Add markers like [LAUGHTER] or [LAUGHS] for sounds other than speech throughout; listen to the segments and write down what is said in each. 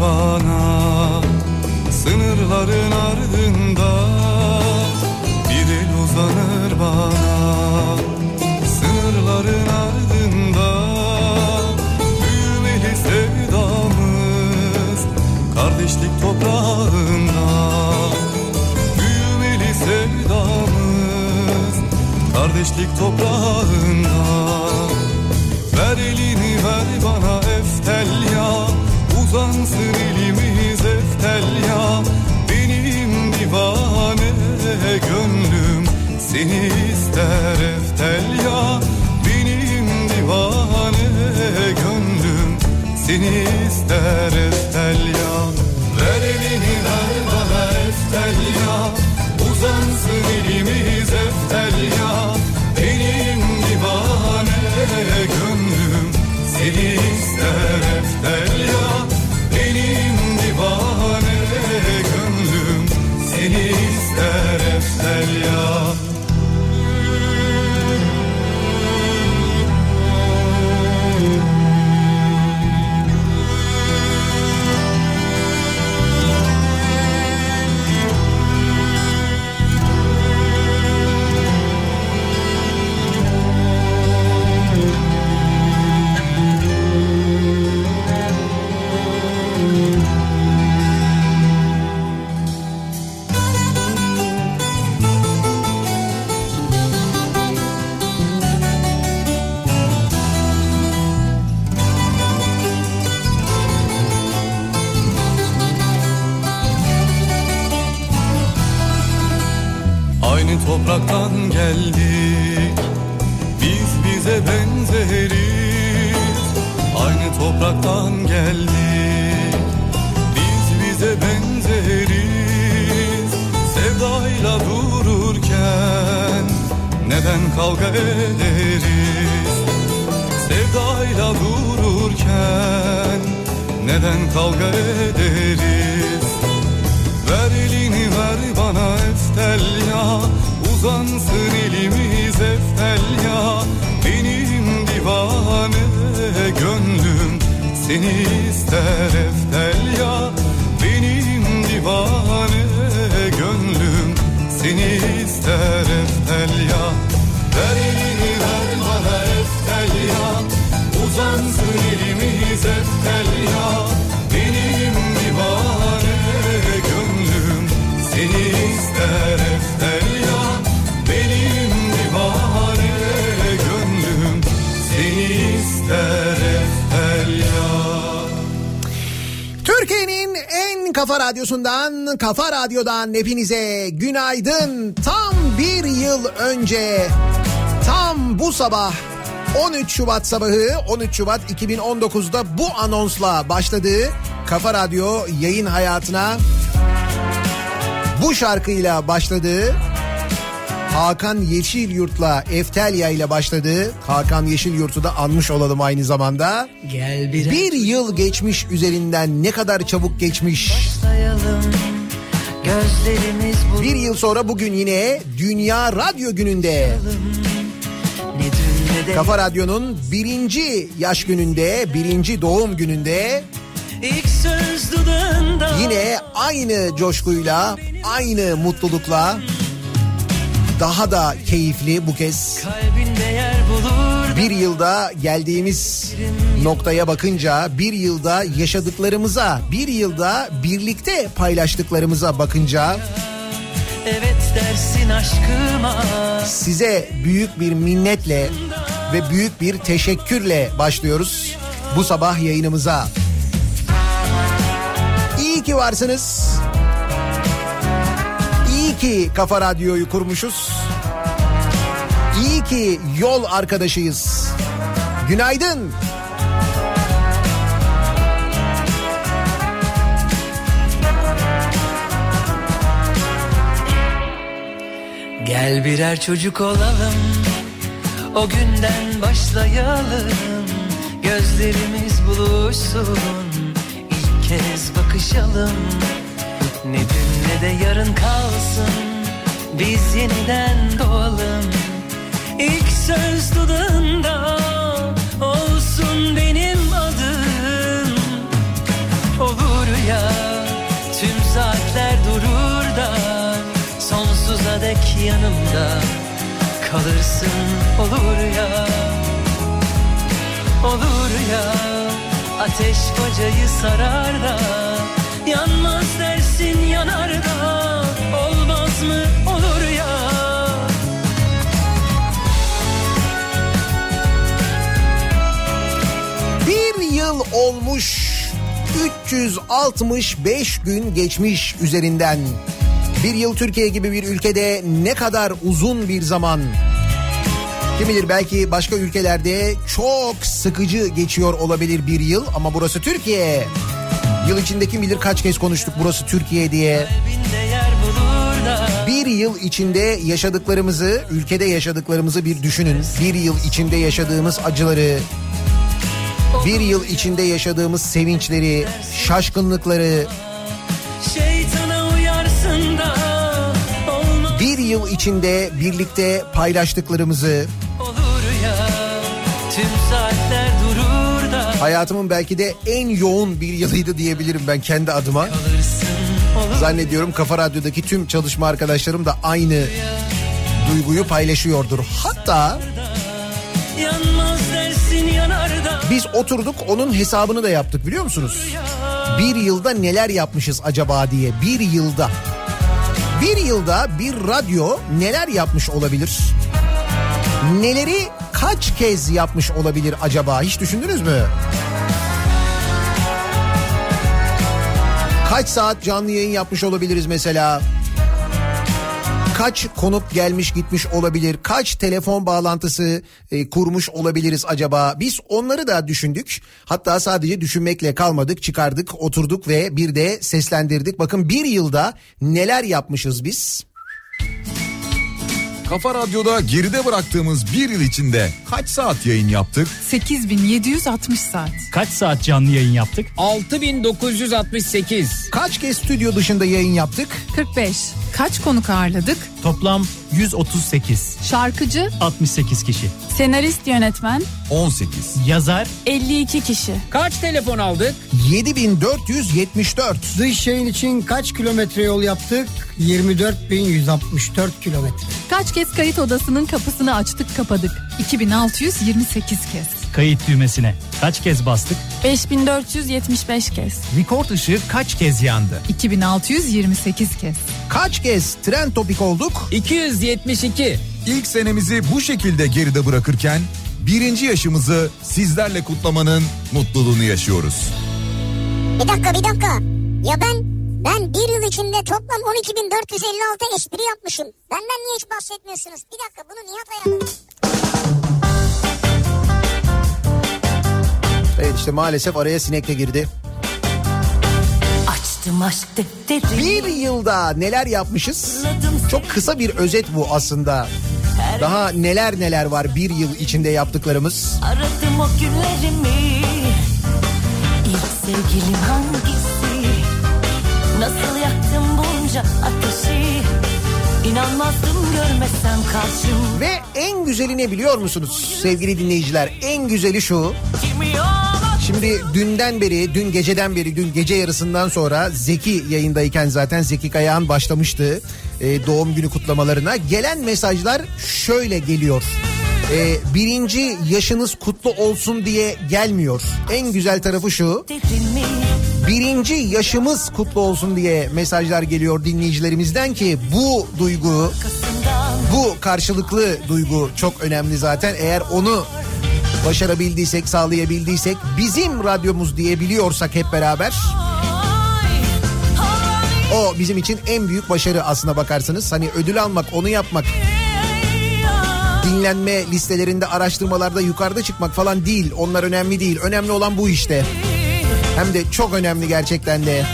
bana Neden kavga ederiz? Ver elini ver bana eftelya Uzansın elimiz eftelya Benim divane gönlüm Seni ister eftelya Benim divane gönlüm Seni ister eftelya Ver elini ver bana eftelya Uzansın elimiz Türkiye'nin en kafa radyosundan, kafa radyodan hepinize günaydın. Tam bir yıl önce, tam bu sabah 13 Şubat sabahı 13 Şubat 2019'da bu anonsla başladığı Kafa Radyo yayın hayatına bu şarkıyla başladığı Hakan Yeşilyurt'la Eftelya ile başladığı Hakan Yeşilyurt'u da anmış olalım aynı zamanda. Gel bir, Bir yıl geçmiş üzerinden ne kadar çabuk geçmiş. başlayalım. Bir yıl sonra bugün yine Dünya Radyo Günü'nde de Kafa Radyo'nun birinci yaş gününde, birinci doğum gününde yine aynı coşkuyla, aynı mutlulukla daha da keyifli bu kez. Bir yılda geldiğimiz noktaya bakınca, bir yılda yaşadıklarımıza, bir yılda birlikte paylaştıklarımıza bakınca evet dersin aşkıma. size büyük bir minnetle ve büyük bir teşekkürle başlıyoruz bu sabah yayınımıza. İyi ki varsınız. İyi ki Kafa Radyo'yu kurmuşuz. İyi ki yol arkadaşıyız. Günaydın. Gel birer çocuk olalım O günden başlayalım Gözlerimiz buluşsun. İlk kez bakışalım Ne dün ne de yarın kalsın. Biz yeniden doğalım. İlk söz dudağında kalırsın olur ya Olur ya ateş bacayı sarar da Yanmaz dersin yanar da Olmaz mı olur ya Bir yıl olmuş 365 gün geçmiş üzerinden. Bir yıl Türkiye gibi bir ülkede ne kadar uzun bir zaman. Kim bilir belki başka ülkelerde çok sıkıcı geçiyor olabilir bir yıl ama burası Türkiye. Yıl içinde kim bilir kaç kez konuştuk burası Türkiye diye. Bir yıl içinde yaşadıklarımızı, ülkede yaşadıklarımızı bir düşünün. Bir yıl içinde yaşadığımız acıları, bir yıl içinde yaşadığımız sevinçleri, şaşkınlıkları, bir yıl içinde birlikte paylaştıklarımızı, hayatımın belki de en yoğun bir yılıydı diyebilirim ben kendi adıma. Zannediyorum Kafa Radyo'daki tüm çalışma arkadaşlarım da aynı duyguyu paylaşıyordur. Hatta biz oturduk onun hesabını da yaptık biliyor musunuz? Bir yılda neler yapmışız acaba diye bir yılda. Bir yılda bir radyo neler yapmış olabilir? Neleri kaç kez yapmış olabilir acaba hiç düşündünüz mü? Kaç saat canlı yayın yapmış olabiliriz mesela? Kaç konuk gelmiş gitmiş olabilir? Kaç telefon bağlantısı e, kurmuş olabiliriz acaba? Biz onları da düşündük. Hatta sadece düşünmekle kalmadık, çıkardık, oturduk ve bir de seslendirdik. Bakın bir yılda neler yapmışız biz? Kafa Radyo'da geride bıraktığımız bir yıl içinde kaç saat yayın yaptık? 8760 saat. Kaç saat canlı yayın yaptık? 6968. Kaç kez stüdyo dışında yayın yaptık? 45. Kaç konuk ağırladık? Toplam 138. Şarkıcı, 68 kişi. senarist yönetmen 18. Yazar 52 kişi. Kaç telefon aldık? 7474. Dış yayın için kaç kilometre yol yaptık? 24.164 kilometre. Kaç kez kayıt odasının kapısını açtık kapadık. 2628 kez. Kayıt düğmesine kaç kez bastık? 5475 kez. Record ışığı kaç kez yandı? 2628 kez. Kaç kez trend topik olduk? 272. İlk senemizi bu şekilde geride bırakırken birinci yaşımızı sizlerle kutlamanın mutluluğunu yaşıyoruz. Bir dakika bir dakika. Ya ben ben bir yıl içinde toplam 12.456 espri yapmışım. Benden niye hiç bahsetmiyorsunuz? Bir dakika bunu Nihat ayarladı. Evet işte maalesef araya sinek de girdi. Bir yılda neler yapmışız? Çok kısa bir özet bu aslında. Daha neler neler var bir yıl içinde yaptıklarımız. Aradım o günlerimi İlk sevgilim hangisi Nasıl yaktım bunca ateşi İnanmazdım görmesem karşım Ve en güzeli ne biliyor musunuz sevgili dinleyiciler? En güzeli şu. Kimi yalan Şimdi dünden beri, dün geceden beri, dün gece yarısından sonra Zeki yayındayken zaten Zeki Kayağan başlamıştı e, doğum günü kutlamalarına. Gelen mesajlar şöyle geliyor. E, birinci yaşınız kutlu olsun diye gelmiyor. En güzel tarafı şu. Birinci yaşımız kutlu olsun diye mesajlar geliyor dinleyicilerimizden ki bu duygu, bu karşılıklı duygu çok önemli zaten. Eğer onu başarabildiysek, sağlayabildiysek, bizim radyomuz diyebiliyorsak hep beraber o bizim için en büyük başarı aslına bakarsanız. Hani ödül almak, onu yapmak, dinlenme listelerinde, araştırmalarda yukarıda çıkmak falan değil. Onlar önemli değil. Önemli olan bu işte. Hem de çok önemli gerçekten de.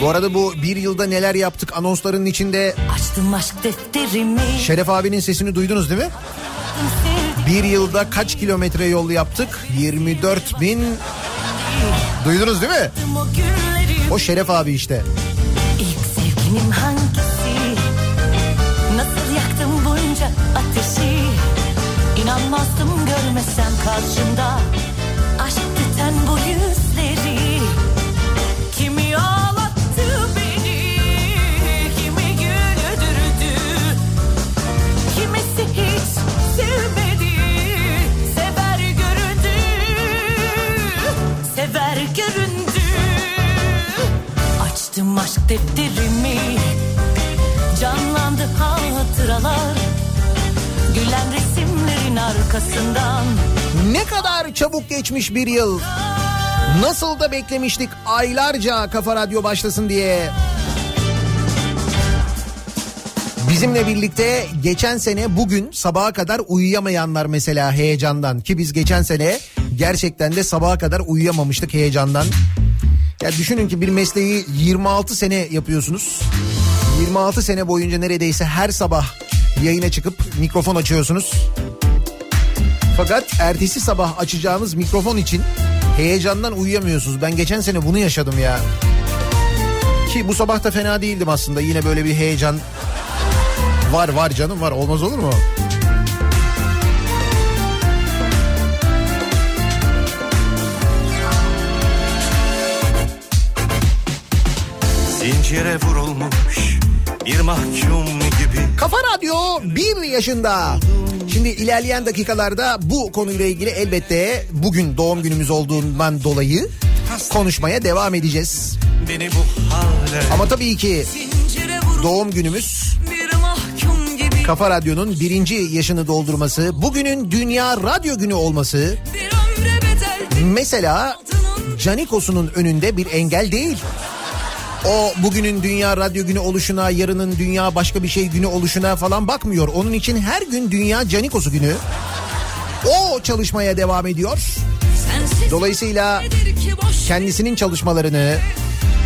Bu arada bu bir yılda neler yaptık anonslarının içinde Açtım aşk defterimi Şeref abinin sesini duydunuz değil mi? Bir yılda kaç kilometre yol yaptık? 24 bin... Duydunuz değil mi? O Şeref abi işte. İlk sevgilim hangisi Nasıl yaktım bunca ateşi İnanmazdım görmesem karşımda çabuk geçmiş bir yıl. Nasıl da beklemiştik aylarca Kafa Radyo başlasın diye. Bizimle birlikte geçen sene bugün sabaha kadar uyuyamayanlar mesela heyecandan ki biz geçen sene gerçekten de sabaha kadar uyuyamamıştık heyecandan. Ya düşünün ki bir mesleği 26 sene yapıyorsunuz. 26 sene boyunca neredeyse her sabah yayına çıkıp mikrofon açıyorsunuz. Fakat ertesi sabah açacağınız mikrofon için heyecandan uyuyamıyorsunuz. Ben geçen sene bunu yaşadım ya. Ki bu sabah da fena değildim aslında. Yine böyle bir heyecan var var canım var. Olmaz olur mu? Zincire vurulmuş bir mahkum Kafa Radyo bir yaşında. Şimdi ilerleyen dakikalarda bu konuyla ilgili elbette bugün doğum günümüz olduğundan dolayı konuşmaya devam edeceğiz. Ama tabii ki doğum günümüz Kafa Radyo'nun birinci yaşını doldurması, bugünün Dünya Radyo Günü olması mesela Canikos'unun önünde bir engel değil. O bugünün Dünya Radyo Günü oluşuna, yarının Dünya başka bir şey günü oluşuna falan bakmıyor. Onun için her gün Dünya Canikos'u günü. O çalışmaya devam ediyor. Dolayısıyla kendisinin çalışmalarını,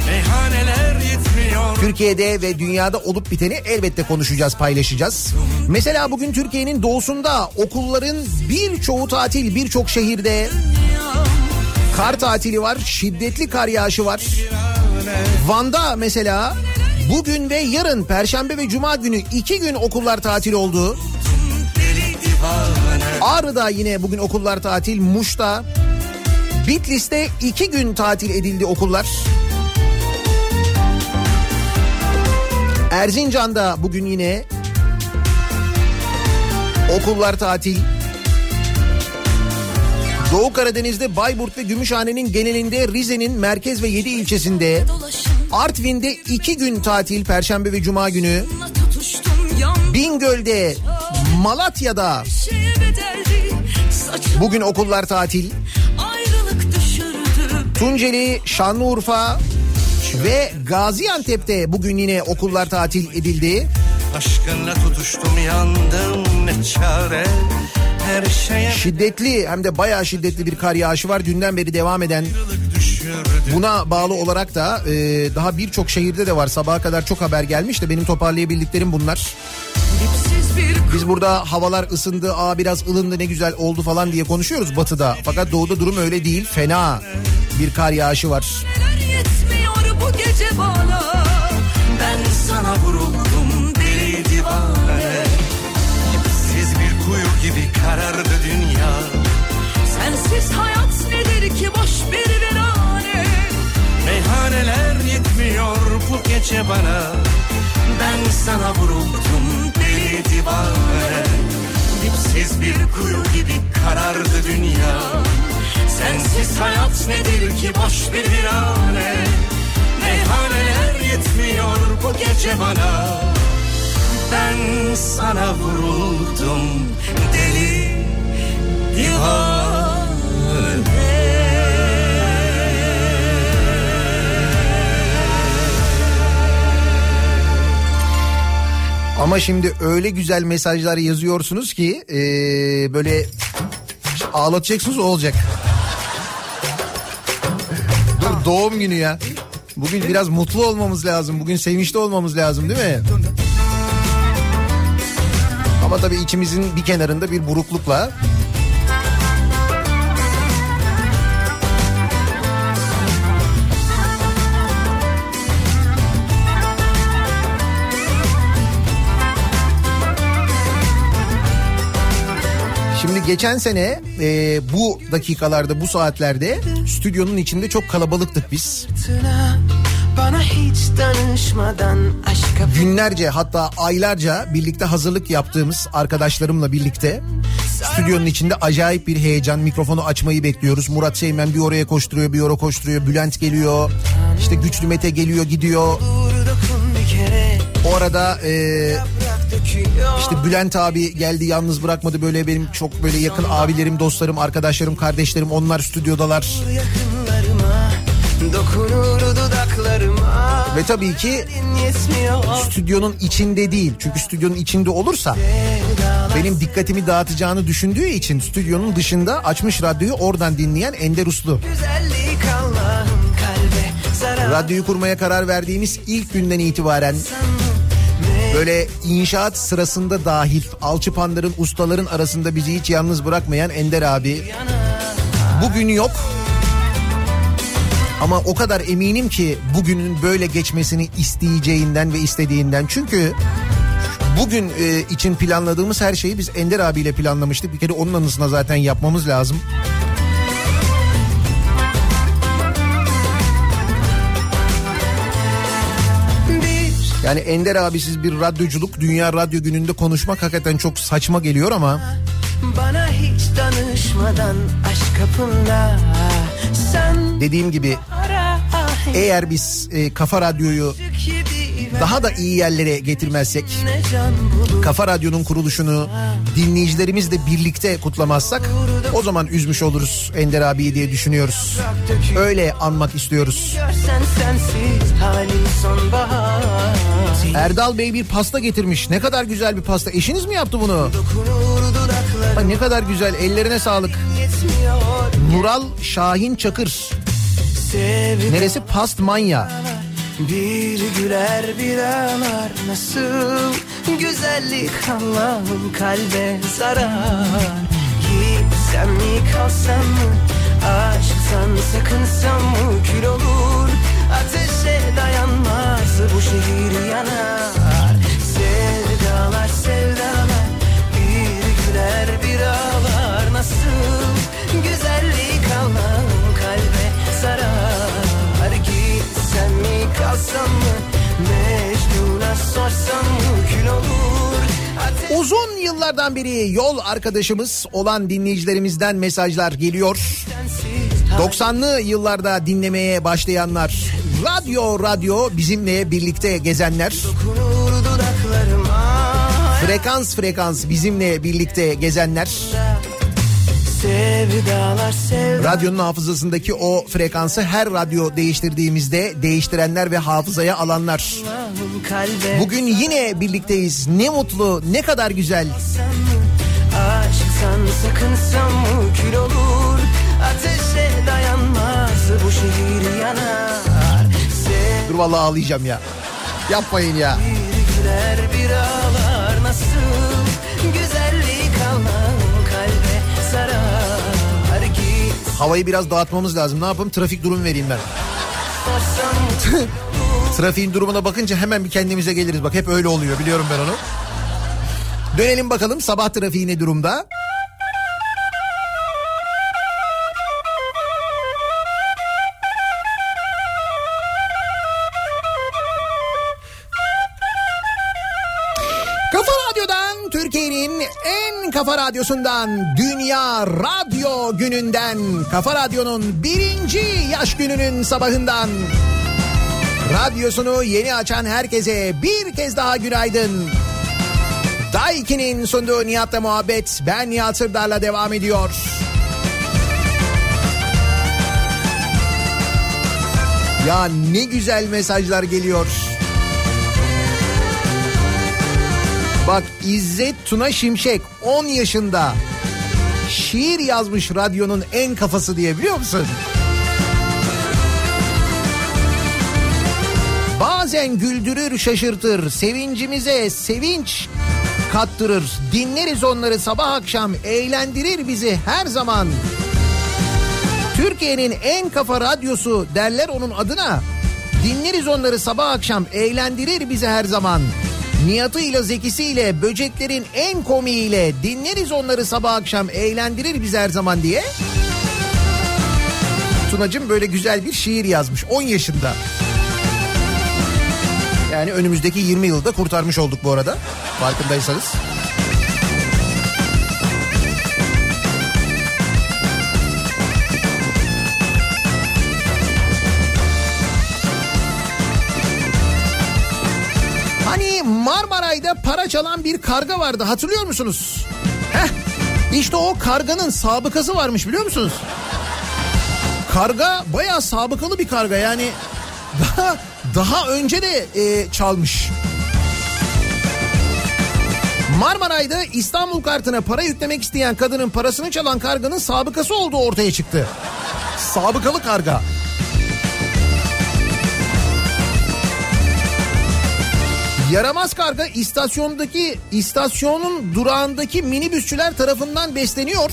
meyhaneler yetmiyor Türkiye'de ve dünyada olup biteni elbette konuşacağız, paylaşacağız. Mesela bugün Türkiye'nin doğusunda okulların birçoğu tatil, birçok şehirde kar tatili var, şiddetli kar yağışı var. Van'da mesela bugün ve yarın Perşembe ve Cuma günü iki gün okullar tatil oldu. Ağrı'da yine bugün okullar tatil, Muş'ta, Bitlis'te iki gün tatil edildi okullar. Erzincan'da bugün yine okullar tatil. Doğu Karadeniz'de Bayburt ve Gümüşhane'nin genelinde Rize'nin merkez ve 7 ilçesinde Artvin'de 2 gün tatil Perşembe ve Cuma günü. Bingöl'de Malatya'da bugün okullar tatil. Tunceli, Şanlıurfa ve Gaziantep'te bugün yine okullar tatil edildi. Aşkınla tutuştum yandım ne çare Şiddetli hem de bayağı şiddetli bir kar yağışı var. Dünden beri devam eden Buna bağlı olarak da e, daha birçok şehirde de var. Sabaha kadar çok haber gelmiş de benim toparlayabildiklerim bunlar. Biz burada havalar ısındı, aa biraz ılındı ne güzel oldu falan diye konuşuyoruz batıda. Fakat doğuda durum öyle değil. Fena bir kar yağışı var. yetmiyor bu gece bana Ben sana vuruldum karardı dünya. Sensiz hayat nedir ki boş bir virane Meyhaneler yetmiyor bu gece bana. Ben sana vuruldum deli divane. Dipsiz bir kuyu gibi karardı dünya. Sensiz hayat nedir ki boş bir virane? Meyhaneler yetmiyor bu gece bana Ben sana vuruldum deli Ama şimdi öyle güzel mesajlar yazıyorsunuz ki e, böyle ağlatacaksınız olacak. Dur doğum günü ya. Bugün biraz mutlu olmamız lazım. Bugün sevinçli olmamız lazım değil mi? Ama tabii içimizin bir kenarında bir buruklukla Şimdi geçen sene e, bu dakikalarda bu saatlerde stüdyonun içinde çok kalabalıktık biz. Bana hiç danışmadan aşka Günlerce hatta aylarca birlikte hazırlık yaptığımız arkadaşlarımla birlikte stüdyonun içinde acayip bir heyecan mikrofonu açmayı bekliyoruz. Murat Seymen bir oraya koşturuyor bir oraya koşturuyor. Bülent geliyor işte Güçlü Mete geliyor gidiyor. arada e, işte Bülent abi geldi yalnız bırakmadı böyle benim çok böyle yakın abilerim, dostlarım, arkadaşlarım, kardeşlerim onlar stüdyodalar. Yakınlarıma Ve tabii ki stüdyonun içinde değil. Çünkü stüdyonun içinde olursa benim dikkatimi dağıtacağını düşündüğü için stüdyonun dışında açmış radyoyu oradan dinleyen Ender Uslu. Radyoyu kurmaya karar verdiğimiz ilk günden itibaren böyle inşaat sırasında dahil alçıpanların ustaların arasında bizi hiç yalnız bırakmayan Ender abi bugün yok. Ama o kadar eminim ki bugünün böyle geçmesini isteyeceğinden ve istediğinden. Çünkü bugün e, için planladığımız her şeyi biz Ender abiyle planlamıştık. Bir kere onun anısına zaten yapmamız lazım. Yani Ender abisiz bir radyoculuk dünya radyo gününde konuşmak hakikaten çok saçma geliyor ama bana hiç danışmadan aşk kapında sen dediğim gibi ara eğer biz e, Kafa Radyo'yu daha da iyi yerlere getirmezsek Kafa Radyo'nun kuruluşunu dinleyicilerimizle birlikte kutlamazsak o zaman üzmüş oluruz Ender abiyi diye düşünüyoruz. Öyle anmak istiyoruz. Erdal Bey bir pasta getirmiş. Ne kadar güzel bir pasta. Eşiniz mi yaptı bunu? dokunur Ay ne kadar güzel. Ellerine sağlık. Nural Şahin Çakır. Neresi? Past Manya. Bir güler bir ağlar nasıl güzellik Allah'ım kalbe zarar Gitsem mi kalsam mı aşktan sakınsam mı kül olur Ateşe dayanmaz bu şehir yanar kalsam mı? Mecnun'a sorsam mı? Kül olur. Ateş Uzun yıllardan beri yol arkadaşımız olan dinleyicilerimizden mesajlar geliyor. sensiz 90'lı yıllarda dinlemeye başlayanlar, radyo radyo bizimle birlikte gezenler, frekans frekans bizimle birlikte gezenler, radyonun hafızasındaki o frekansı her radyo değiştirdiğimizde değiştirenler ve hafızaya alanlar. Bugün yine birlikteyiz. Ne mutlu, ne kadar güzel. Aşktan sakınsam mı kül olur Ateşe dayanmaz bu şehir yanar Dur vallahi ağlayacağım ya. Yapmayın ya. bir güler bir Havayı biraz dağıtmamız lazım. Ne yapayım? Trafik durum vereyim ben. [LAUGHS] Trafiğin durumuna bakınca hemen bir kendimize geliriz. Bak hep öyle oluyor biliyorum ben onu. Dönelim bakalım sabah trafiği ne durumda? Kafa radyosundan Dünya Radyo Günü'nden Kafa Radyo'nun birinci yaş gününün sabahından Radyosunu yeni açan herkese bir kez daha günaydın. Daiki'nin sunduğu Nihat'la muhabbet ben Nihat Sırdar'la devam ediyor. Ya ne güzel mesajlar geliyor. Bak İzzet Tuna Şimşek 10 yaşında şiir yazmış radyonun en kafası diye biliyor musun? Bazen güldürür şaşırtır sevincimize sevinç kattırır. Dinleriz onları sabah akşam eğlendirir bizi her zaman. Türkiye'nin en kafa radyosu derler onun adına. Dinleriz onları sabah akşam eğlendirir bizi her zaman. Nihat'ıyla zekisiyle böceklerin en komiğiyle dinleriz onları sabah akşam eğlendirir bizi her zaman diye. Tunacım böyle güzel bir şiir yazmış 10 yaşında. Yani önümüzdeki 20 yılda kurtarmış olduk bu arada. Farkındaysanız. Para çalan bir karga vardı hatırlıyor musunuz? Heh, işte o karganın sabıkası varmış biliyor musunuz? Karga bayağı sabıkalı bir karga yani daha daha önce de e, çalmış. Marmaray'da İstanbul kartına para yüklemek isteyen kadının parasını çalan karganın sabıkası olduğu ortaya çıktı. Sabıkalı karga. Yaramaz karga istasyondaki istasyonun durağındaki minibüsçüler tarafından besleniyor.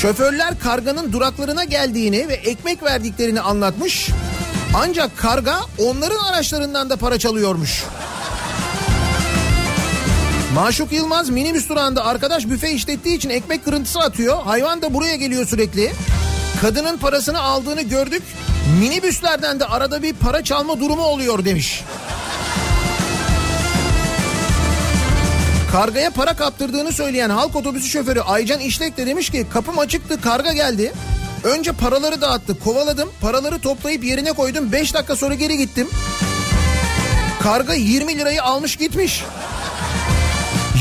Şoförler karganın duraklarına geldiğini ve ekmek verdiklerini anlatmış. Ancak karga onların araçlarından da para çalıyormuş. Maşuk Yılmaz minibüs durağında arkadaş büfe işlettiği için ekmek kırıntısı atıyor. Hayvan da buraya geliyor sürekli. Kadının parasını aldığını gördük. Minibüslerden de arada bir para çalma durumu oluyor demiş. Kargaya para kaptırdığını söyleyen halk otobüsü şoförü Aycan İşlek de demiş ki kapım açıktı karga geldi. Önce paraları dağıttı kovaladım paraları toplayıp yerine koydum 5 dakika sonra geri gittim. Karga 20 lirayı almış gitmiş.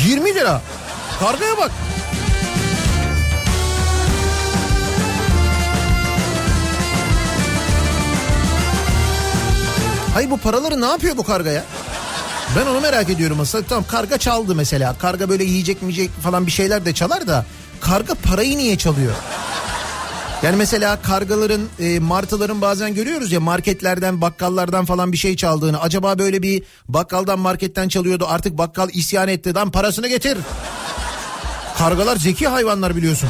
20 lira. Kargaya bak. Hayır bu paraları ne yapıyor bu kargaya? Ben onu merak ediyorum aslında. Tamam karga çaldı mesela. Karga böyle yiyecek mi yiyecek falan bir şeyler de çalar da karga parayı niye çalıyor? Yani mesela kargaların, e, martıların bazen görüyoruz ya marketlerden, bakkallardan falan bir şey çaldığını. Acaba böyle bir bakkaldan, marketten çalıyordu. Artık bakkal isyan etti. Lan parasını getir. Kargalar zeki hayvanlar biliyorsun.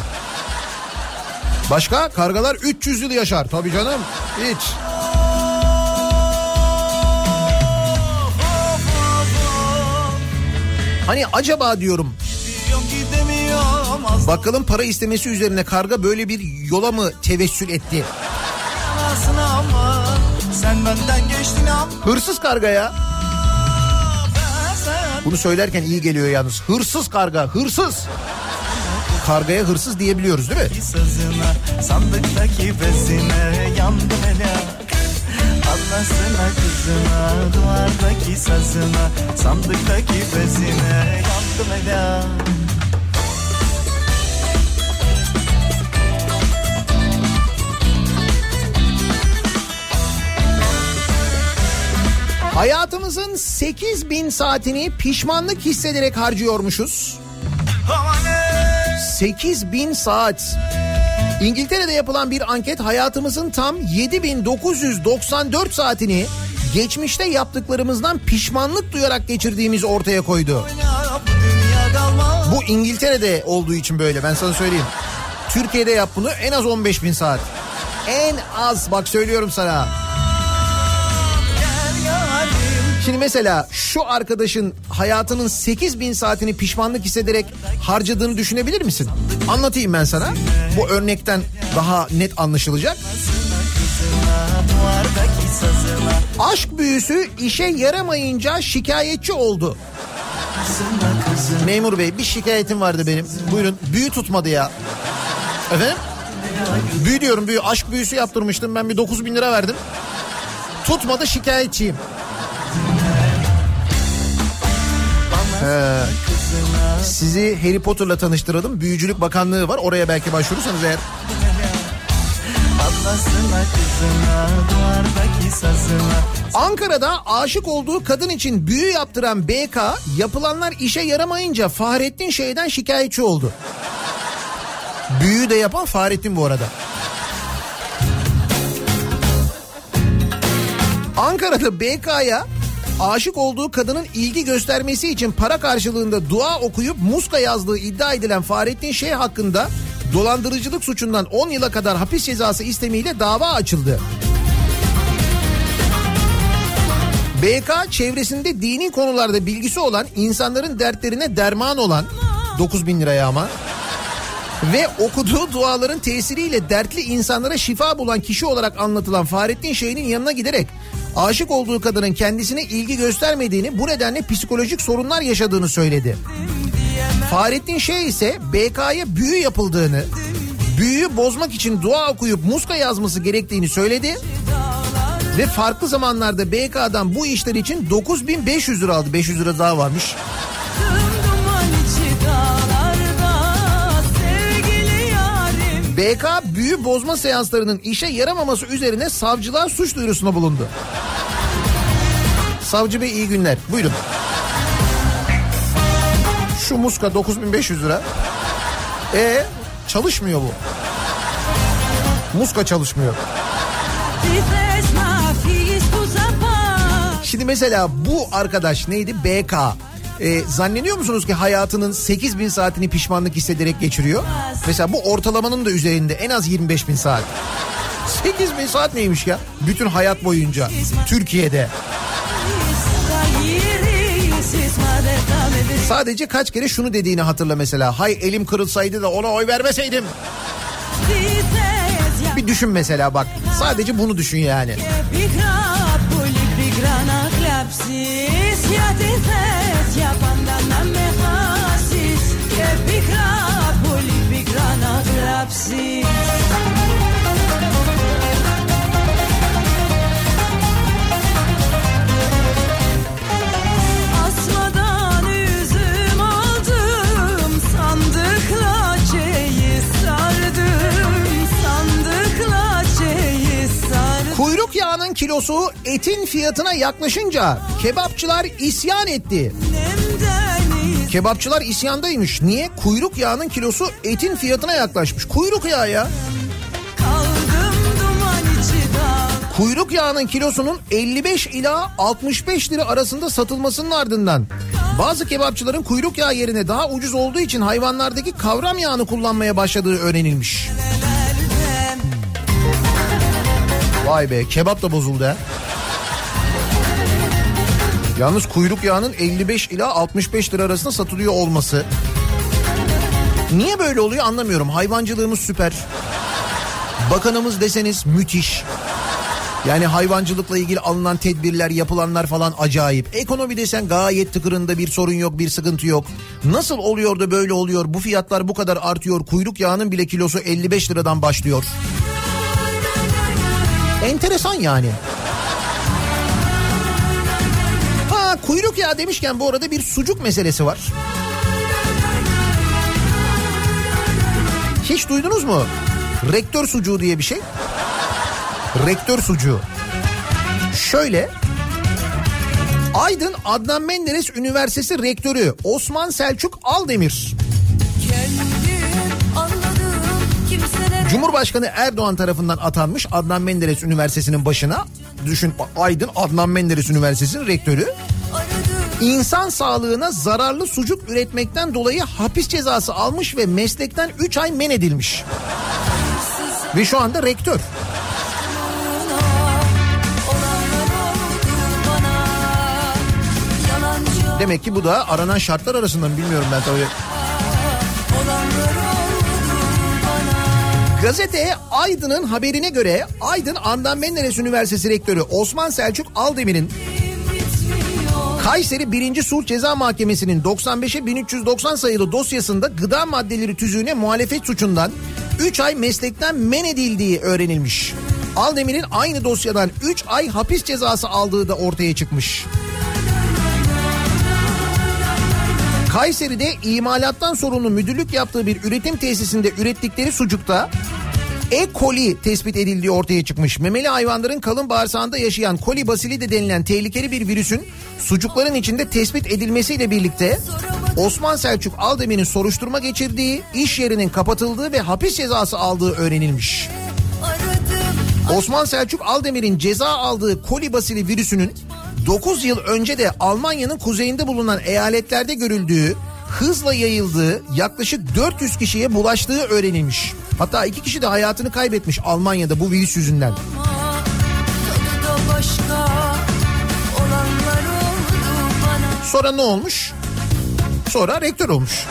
Başka? Kargalar 300 yıl yaşar. Tabii canım. Hiç. Hani acaba diyorum Bakkalın para istemesi üzerine karga böyle bir yola mı tevessül etti? Hırsız karga ya. Bunu söylerken iyi geliyor yalnız. Hırsız karga, hırsız. Kargaya hırsız diyebiliyoruz değil mi? Sandıktaki bezine yandım hele Anlasına kızına Duvardaki sazına Sandıktaki bezine yandım hele Hayatımızın 8 bin saatini pişmanlık hissederek harcıyormuşuz. 8 bin saat. İngiltere'de yapılan bir anket hayatımızın tam 7994 saatini geçmişte yaptıklarımızdan pişmanlık duyarak geçirdiğimiz ortaya koydu. Bu İngiltere'de olduğu için böyle ben sana söyleyeyim. Türkiye'de yap bunu en az 15 bin saat. En az bak söylüyorum sana. Şimdi mesela şu arkadaşın hayatının 8 bin saatini pişmanlık hissederek harcadığını düşünebilir misin? Anlatayım ben sana. Bu örnekten daha net anlaşılacak. Aşk büyüsü işe yaramayınca şikayetçi oldu. Memur bey bir şikayetim vardı benim. Buyurun büyü tutmadı ya. Efendim? Büyü diyorum büyü. Aşk büyüsü yaptırmıştım ben bir 9 bin lira verdim. Tutmadı şikayetçiyim. Sizi Harry Potter'la tanıştıralım. Büyücülük Bakanlığı var. Oraya belki başvurursanız eğer. Ankara'da aşık olduğu kadın için büyü yaptıran BK yapılanlar işe yaramayınca Fahrettin şeyden şikayetçi oldu. Büyü de yapan Fahrettin bu arada. Ankara'da BK'ya aşık olduğu kadının ilgi göstermesi için para karşılığında dua okuyup muska yazdığı iddia edilen Fahrettin Şeyh hakkında dolandırıcılık suçundan 10 yıla kadar hapis cezası istemiyle dava açıldı. BK çevresinde dini konularda bilgisi olan insanların dertlerine derman olan 9 bin liraya ama ve okuduğu duaların tesiriyle dertli insanlara şifa bulan kişi olarak anlatılan Fahrettin Şeyh'in yanına giderek aşık olduğu kadının kendisine ilgi göstermediğini bu nedenle psikolojik sorunlar yaşadığını söyledi. Fahrettin Şeyh ise BK'ya büyü yapıldığını, büyüyü bozmak için dua okuyup muska yazması gerektiğini söyledi. Ve farklı zamanlarda BK'dan bu işler için 9500 lira aldı. 500 lira daha varmış. BK büyü bozma seanslarının işe yaramaması üzerine savcılığa suç duyurusunda bulundu. Savcı Bey iyi günler. Buyurun. Şu muska 9500 lira. E çalışmıyor bu. Muska çalışmıyor. Şimdi mesela bu arkadaş neydi? BK. E, zannediyor musunuz ki hayatının 8 bin saatini pişmanlık hissederek geçiriyor? Mesela bu ortalamanın da üzerinde en az 25 bin saat. 8 bin saat neymiş ya? Bütün hayat boyunca Türkiye'de. Sadece kaç kere şunu dediğini hatırla mesela. Hay elim kırılsaydı da ona oy vermeseydim. Bir düşün mesela bak. Sadece bunu düşün yani. Sardım Kuyruk yağının kilosu etin fiyatına yaklaşınca kebapçılar isyan etti. Nemden Kebapçılar isyandaymış. Niye? Kuyruk yağının kilosu etin fiyatına yaklaşmış. Kuyruk yağı ya. Kuyruk yağının kilosunun 55 ila 65 lira arasında satılmasının ardından bazı kebapçıların kuyruk yağı yerine daha ucuz olduğu için hayvanlardaki kavram yağını kullanmaya başladığı öğrenilmiş. Vay be kebap da bozuldu ha. Yalnız kuyruk yağının 55 ila 65 lira arasında satılıyor olması. Niye böyle oluyor anlamıyorum. Hayvancılığımız süper. Bakanımız deseniz müthiş. Yani hayvancılıkla ilgili alınan tedbirler, yapılanlar falan acayip. Ekonomi desen gayet tıkırında bir sorun yok, bir sıkıntı yok. Nasıl oluyor da böyle oluyor? Bu fiyatlar bu kadar artıyor. Kuyruk yağının bile kilosu 55 liradan başlıyor. Enteresan yani. Kuyruk yağı demişken bu arada bir sucuk meselesi var. Hiç duydunuz mu? Rektör sucuğu diye bir şey. Rektör sucuğu. Şöyle Aydın Adnan Menderes Üniversitesi Rektörü Osman Selçuk Aldemir Cumhurbaşkanı Erdoğan tarafından atanmış Adnan Menderes Üniversitesi'nin başına düşün Aydın Adnan Menderes Üniversitesi'nin rektörü İnsan sağlığına zararlı sucuk üretmekten dolayı hapis cezası almış ve meslekten 3 ay men edilmiş. Ve şu anda rektör. Demek ki bu da aranan şartlar arasında mı bilmiyorum ben tabii. Gazete Aydın'ın haberine göre Aydın Adnan Menderes Üniversitesi Rektörü Osman Selçuk Aldemir'in Kayseri 1. Sulh Ceza Mahkemesi'nin 95'e 1390 sayılı dosyasında gıda maddeleri tüzüğüne muhalefet suçundan 3 ay meslekten men edildiği öğrenilmiş. Aldemir'in aynı dosyadan 3 ay hapis cezası aldığı da ortaya çıkmış. Kayseri'de imalattan sorumlu müdürlük yaptığı bir üretim tesisinde ürettikleri sucukta E. coli tespit edildiği ortaya çıkmış. Memeli hayvanların kalın bağırsağında yaşayan coli basili de denilen tehlikeli bir virüsün sucukların içinde tespit edilmesiyle birlikte Osman Selçuk Aldemir'in soruşturma geçirdiği, iş yerinin kapatıldığı ve hapis cezası aldığı öğrenilmiş. Osman Selçuk Aldemir'in ceza aldığı koli basili virüsünün 9 yıl önce de Almanya'nın kuzeyinde bulunan eyaletlerde görüldüğü, hızla yayıldığı, yaklaşık 400 kişiye bulaştığı öğrenilmiş. Hatta iki kişi de hayatını kaybetmiş Almanya'da bu virüs yüzünden. Sonra ne olmuş? Sonra rektör olmuş.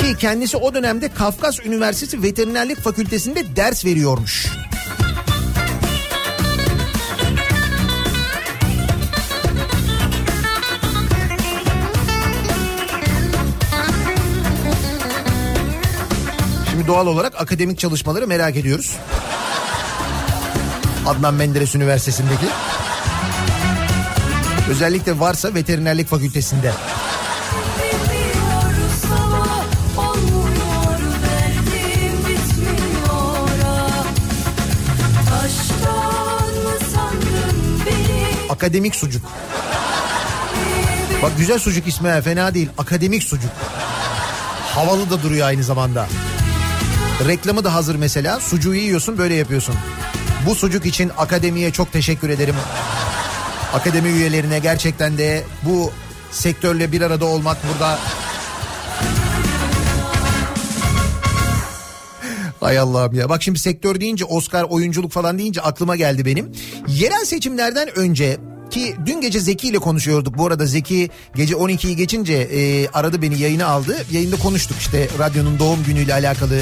Ki kendisi o dönemde Kafkas Üniversitesi Veterinerlik Fakültesinde ders veriyormuş. Şimdi doğal olarak akademik çalışmaları merak ediyoruz. Adnan Menderes Üniversitesi'ndeki. Özellikle varsa veterinerlik fakültesinde. Akademik sucuk. Bak güzel sucuk ismi fena değil. Akademik sucuk. Havalı da duruyor aynı zamanda. Reklamı da hazır mesela. Sucuğu yiyorsun böyle yapıyorsun. Bu sucuk için akademiye çok teşekkür ederim. Akademi üyelerine gerçekten de bu sektörle bir arada olmak burada Hay Allah'ım ya. Bak şimdi sektör deyince Oscar oyunculuk falan deyince aklıma geldi benim. Yerel seçimlerden önce ki dün gece Zeki ile konuşuyorduk. Bu arada Zeki gece 12'yi geçince e, aradı beni yayına aldı. Yayında konuştuk işte radyonun doğum günüyle alakalı.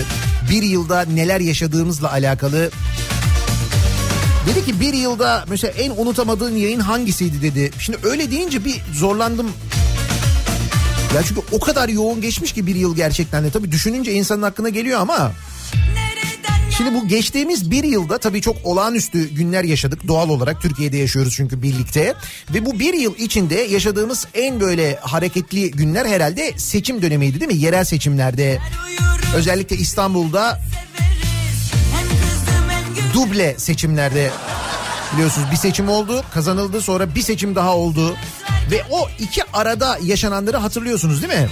Bir yılda neler yaşadığımızla alakalı. Dedi ki bir yılda mesela en unutamadığın yayın hangisiydi dedi. Şimdi öyle deyince bir zorlandım. Ya çünkü o kadar yoğun geçmiş ki bir yıl gerçekten de. Tabii düşününce insanın aklına geliyor ama... Şimdi bu geçtiğimiz bir yılda tabii çok olağanüstü günler yaşadık. Doğal olarak Türkiye'de yaşıyoruz çünkü birlikte. Ve bu bir yıl içinde yaşadığımız en böyle hareketli günler herhalde seçim dönemiydi değil mi? Yerel seçimlerde. Özellikle İstanbul'da duble seçimlerde biliyorsunuz bir seçim oldu kazanıldı sonra bir seçim daha oldu. Ve o iki arada yaşananları hatırlıyorsunuz değil mi?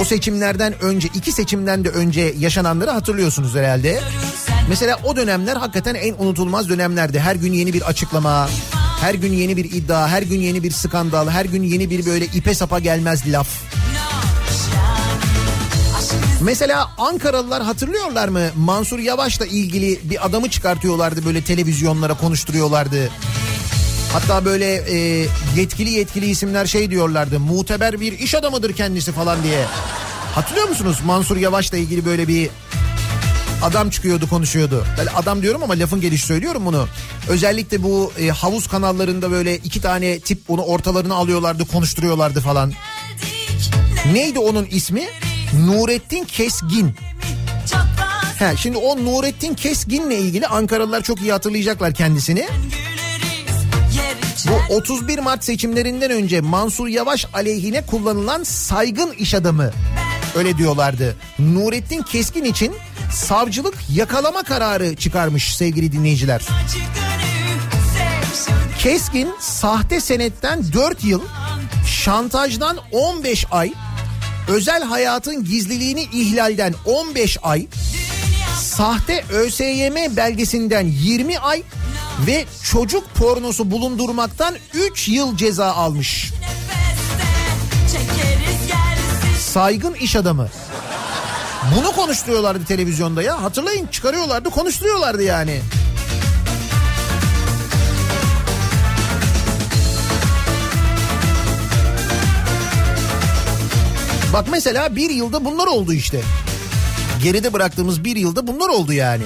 O seçimlerden önce iki seçimden de önce yaşananları hatırlıyorsunuz herhalde. Mesela o dönemler hakikaten en unutulmaz dönemlerdi. Her gün yeni bir açıklama, her gün yeni bir iddia, her gün yeni bir skandal, her gün yeni bir böyle ipe sapa gelmez laf. Mesela Ankaralılar hatırlıyorlar mı? Mansur Yavaş'la ilgili bir adamı çıkartıyorlardı böyle televizyonlara konuşturuyorlardı. Hatta böyle e, yetkili yetkili isimler şey diyorlardı. Muteber bir iş adamıdır kendisi falan diye. Hatırlıyor musunuz Mansur Yavaş'la ilgili böyle bir adam çıkıyordu konuşuyordu. Böyle adam diyorum ama lafın gelişi söylüyorum bunu. Özellikle bu e, havuz kanallarında böyle iki tane tip onu ortalarına alıyorlardı konuşturuyorlardı falan. Neydi onun ismi? Nurettin Kesgin. He, şimdi o Nurettin Kesgin'le ilgili Ankaralılar çok iyi hatırlayacaklar kendisini. Bu 31 Mart seçimlerinden önce Mansur Yavaş aleyhine kullanılan saygın iş adamı öyle diyorlardı. Nurettin Keskin için savcılık yakalama kararı çıkarmış sevgili dinleyiciler. Keskin sahte senetten 4 yıl, şantajdan 15 ay, özel hayatın gizliliğini ihlalden 15 ay, sahte ÖSYM belgesinden 20 ay ve çocuk pornosu bulundurmaktan 3 yıl ceza almış. Saygın iş adamı. Bunu konuşturuyorlardı televizyonda ya. Hatırlayın çıkarıyorlardı konuşturuyorlardı yani. Bak mesela bir yılda bunlar oldu işte. Geride bıraktığımız bir yılda bunlar oldu yani.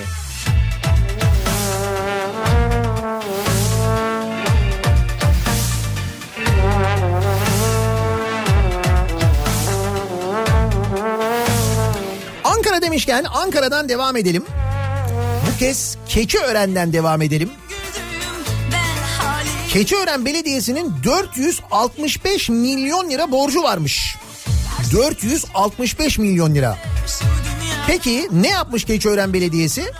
Demişken Ankara'dan devam edelim. Bu kez Keçiören'den devam edelim. Keçiören Belediyesi'nin 465 milyon lira borcu varmış. 465 milyon lira. Peki ne yapmış Keçiören Belediyesi?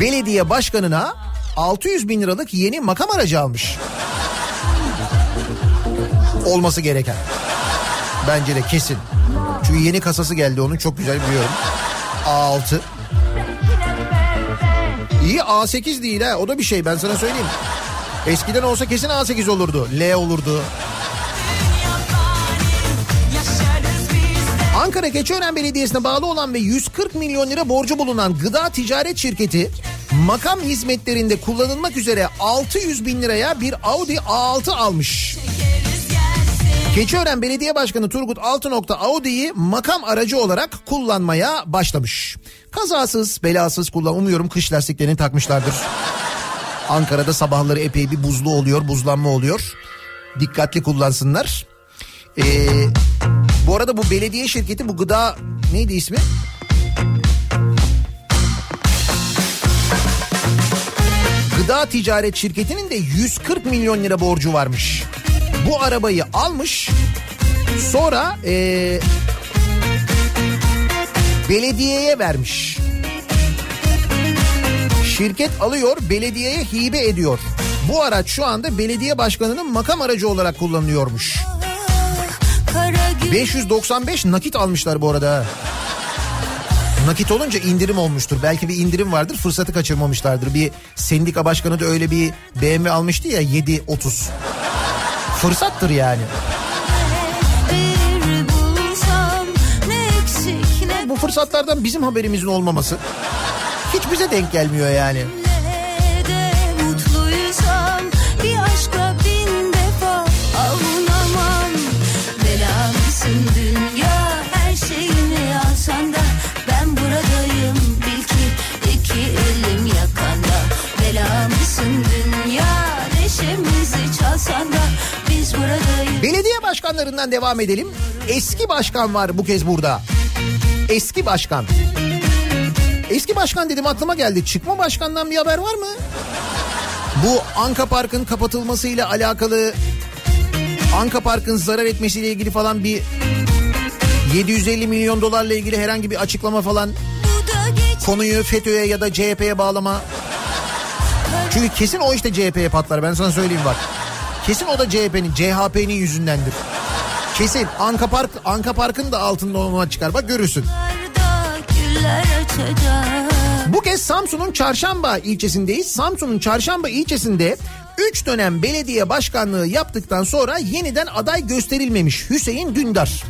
Belediye başkanına 600 bin liralık yeni makam aracı almış. Olması gereken. Bence de kesin. Çünkü yeni kasası geldi onun çok güzel biliyorum. A6. İyi A8 değil ha o da bir şey ben sana söyleyeyim. Eskiden olsa kesin A8 olurdu. L olurdu. Ankara Keçiören Belediyesi'ne bağlı olan ve 140 milyon lira borcu bulunan gıda ticaret şirketi makam hizmetlerinde kullanılmak üzere 600 bin liraya bir Audi A6 almış. Keçiören Belediye Başkanı Turgut Altınok'ta Audi'yi makam aracı olarak kullanmaya başlamış. Kazasız belasız kullan umuyorum kış lastiklerini takmışlardır. Ankara'da sabahları epey bir buzlu oluyor buzlanma oluyor. Dikkatli kullansınlar. Ee, bu arada bu belediye şirketi bu gıda neydi ismi? Gıda Ticaret Şirketi'nin de 140 milyon lira borcu varmış. Bu arabayı almış sonra ee, belediyeye vermiş. Şirket alıyor belediyeye hibe ediyor. Bu araç şu anda belediye başkanının makam aracı olarak kullanılıyormuş. 595 nakit almışlar bu arada. Nakit olunca indirim olmuştur. Belki bir indirim vardır fırsatı kaçırmamışlardır. Bir sendika başkanı da öyle bir BMW almıştı ya 7.30. Fırsattır yani. Bu fırsatlardan bizim haberimizin olmaması hiç bize denk gelmiyor yani. Başkanlarından devam edelim. Eski başkan var bu kez burada. Eski başkan. Eski başkan dedim aklıma geldi. Çıkma başkandan bir haber var mı? Bu Anka Park'ın kapatılmasıyla alakalı Anka Park'ın zarar etmesiyle ilgili falan bir 750 milyon dolarla ilgili herhangi bir açıklama falan konuyu FETÖ'ye ya da CHP'ye bağlama. Çünkü kesin o işte CHP'ye patlar ben sana söyleyeyim bak. Kesin o da CHP'nin, CHP'nin yüzündendir. Kesin Anka Park, Anka Park'ın da altında olma çıkar. Bak görürsün. Bu kez Samsun'un Çarşamba ilçesindeyiz. Samsun'un Çarşamba ilçesinde 3 dönem belediye başkanlığı yaptıktan sonra yeniden aday gösterilmemiş Hüseyin Dündar.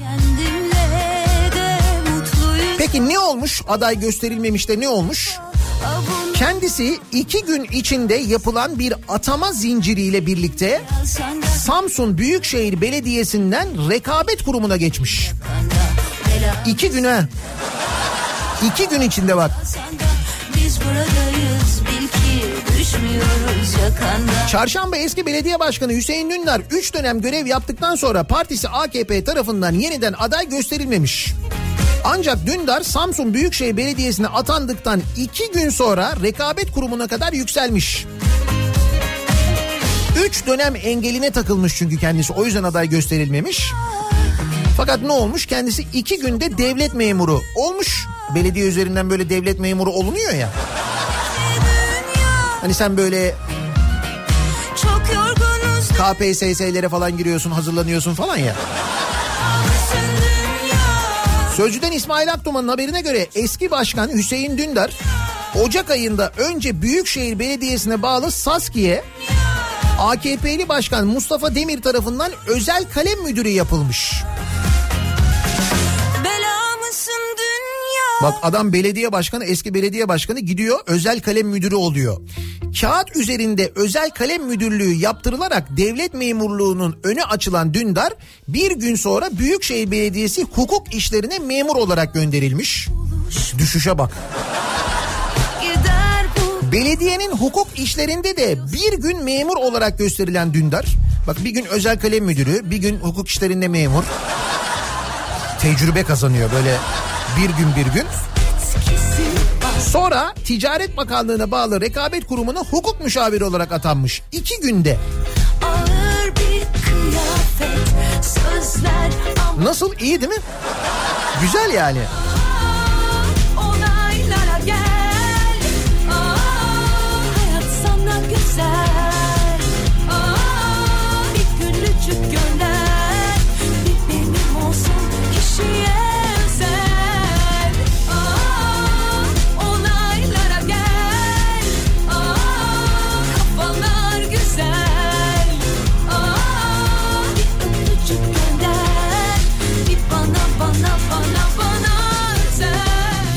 Peki ne olmuş aday gösterilmemiş de ne olmuş? Kendisi iki gün içinde yapılan bir atama zinciriyle birlikte Samsun Büyükşehir Belediyesi'nden rekabet kurumuna geçmiş. İki güne. İki gün içinde bak. Çarşamba eski belediye başkanı Hüseyin Dündar 3 dönem görev yaptıktan sonra partisi AKP tarafından yeniden aday gösterilmemiş. Ancak Dündar Samsun Büyükşehir Belediyesi'ne atandıktan 2 gün sonra rekabet kurumuna kadar yükselmiş. 3 dönem engeline takılmış çünkü kendisi o yüzden aday gösterilmemiş. Fakat ne olmuş? Kendisi 2 günde devlet memuru olmuş. Belediye üzerinden böyle devlet memuru olunuyor ya. Hani sen böyle KPSS'lere falan giriyorsun, hazırlanıyorsun falan ya. Sözcüden İsmail Akdoman'ın haberine göre eski başkan Hüseyin Dündar Ocak ayında önce Büyükşehir Belediyesi'ne bağlı Saski'ye AKP'li başkan Mustafa Demir tarafından özel kalem müdürü yapılmış. Bak adam belediye başkanı eski belediye başkanı gidiyor özel kalem müdürü oluyor. Kağıt üzerinde özel kalem müdürlüğü yaptırılarak devlet memurluğunun önü açılan Dündar bir gün sonra Büyükşehir Belediyesi hukuk işlerine memur olarak gönderilmiş. Düşüşe bak. Belediyenin hukuk işlerinde de bir gün memur olarak gösterilen Dündar. Bak bir gün özel kalem müdürü, bir gün hukuk işlerinde memur. Tecrübe kazanıyor böyle bir gün bir gün. Sonra Ticaret Bakanlığı'na bağlı rekabet kurumuna hukuk müşaviri olarak atanmış. İki günde. Nasıl iyi değil mi? Güzel yani. güzel Aa, Bir gülücük gönder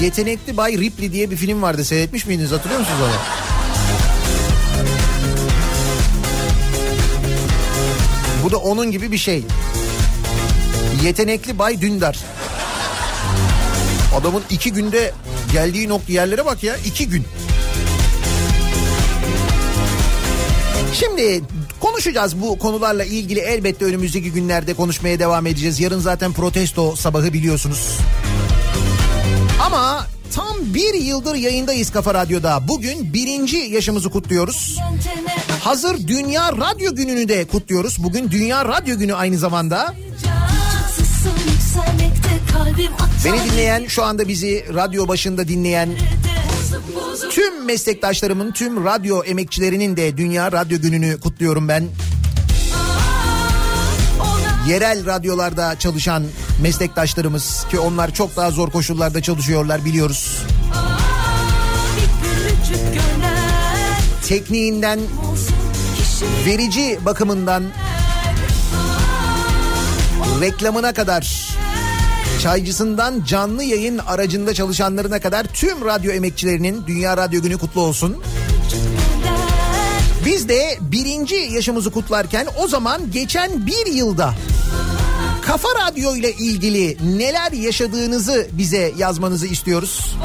Yetenekli Bay Ripley diye bir film vardı. Seyretmiş miydiniz hatırlıyor musunuz onu? Bu da onun gibi bir şey. Yetenekli Bay Dündar. Adamın iki günde geldiği nokta yerlere bak ya iki gün. Şimdi konuşacağız bu konularla ilgili elbette önümüzdeki günlerde konuşmaya devam edeceğiz. Yarın zaten protesto sabahı biliyorsunuz. Ama Tam bir yıldır yayındayız Kafa Radyo'da. Bugün birinci yaşımızı kutluyoruz. Hazır Dünya Radyo Günü'nü de kutluyoruz. Bugün Dünya Radyo Günü aynı zamanda. Beni dinleyen şu anda bizi radyo başında dinleyen tüm meslektaşlarımın tüm radyo emekçilerinin de Dünya Radyo Günü'nü kutluyorum ben. Yerel radyolarda çalışan meslektaşlarımız ki onlar çok daha zor koşullarda çalışıyorlar biliyoruz. Tekniğinden, verici bakımından, reklamına kadar, çaycısından canlı yayın aracında çalışanlarına kadar tüm radyo emekçilerinin Dünya Radyo Günü kutlu olsun. Biz de birinci yaşımızı kutlarken o zaman geçen bir yılda Kafa Radyo ile ilgili neler yaşadığınızı bize yazmanızı istiyoruz.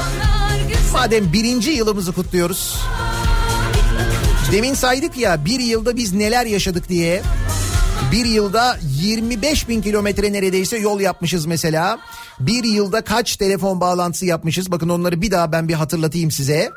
Madem birinci yılımızı kutluyoruz. Demin saydık ya bir yılda biz neler yaşadık diye. Bir yılda 25 bin kilometre neredeyse yol yapmışız mesela. Bir yılda kaç telefon bağlantısı yapmışız? Bakın onları bir daha ben bir hatırlatayım size.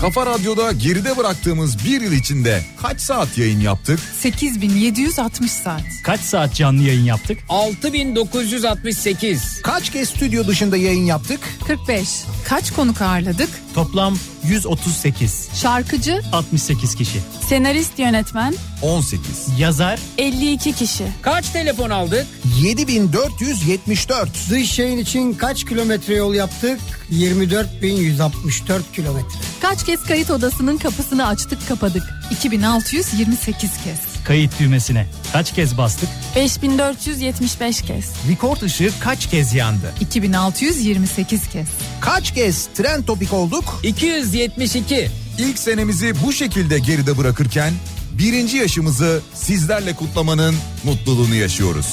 Kafa Radyo'da geride bıraktığımız bir yıl içinde kaç saat yayın yaptık? 8760 saat. Kaç saat canlı yayın yaptık? 6968. Kaç kez stüdyo dışında yayın yaptık? 45. Kaç konuk ağırladık? Toplam 138. Şarkıcı, 68 kişi. senarist yönetmen 18. Yazar 52 kişi. Kaç telefon aldık? 7474. Dış yayın için kaç kilometre yol yaptık? 24.164 kilometre. Kaç kez kayıt odasının kapısını açtık kapadık? 2628 kez. Kayıt düğmesine kaç kez bastık? 5475 kez. Rekord ışığı kaç kez yandı? 2628 kez. Kaç kez trend topik olduk? 272. İlk senemizi bu şekilde geride bırakırken birinci yaşımızı sizlerle kutlamanın mutluluğunu yaşıyoruz.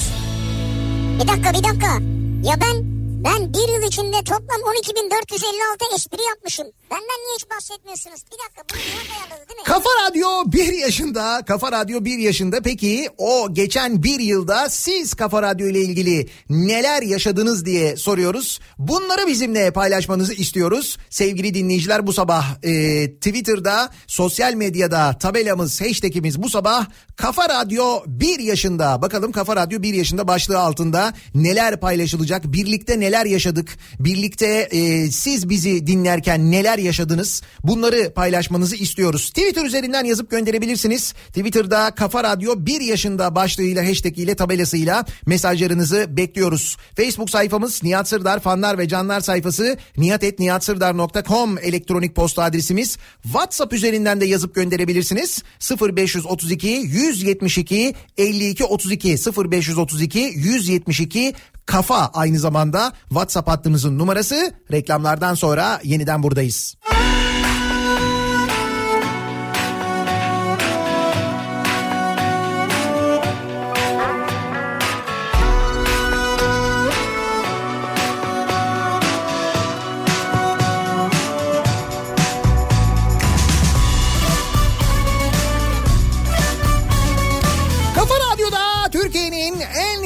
Bir dakika bir dakika. Ya ben ben bir yıl içinde toplam 12.456 espri yapmışım. Benden niye hiç bahsetmiyorsunuz? Bir dakika bunu Nihat ayarladı değil mi? Kafa Radyo bir yaşında. Kafa Radyo bir yaşında. Peki o geçen bir yılda siz Kafa Radyo ile ilgili neler yaşadınız diye soruyoruz. Bunları bizimle paylaşmanızı istiyoruz. Sevgili dinleyiciler bu sabah e, Twitter'da, sosyal medyada tabelamız, hashtagimiz bu sabah Kafa Radyo bir yaşında. Bakalım Kafa Radyo bir yaşında başlığı altında neler paylaşılacak? Birlikte neler yaşadık? Birlikte e, siz bizi dinlerken neler yaşadınız? Bunları paylaşmanızı istiyoruz. Twitter üzerinden yazıp gönderebilirsiniz. Twitter'da Kafa Radyo 1 yaşında başlığıyla hashtag ile tabelasıyla mesajlarınızı bekliyoruz. Facebook sayfamız Nihat Sırdar fanlar ve canlar sayfası nihatetnihatsırdar.com elektronik posta adresimiz. WhatsApp üzerinden de yazıp gönderebilirsiniz. 0532 172 52 32 0532 172 kafa aynı zamanda WhatsApp hattımızın numarası. Reklamlardan sonra yeniden buradayız. Kafa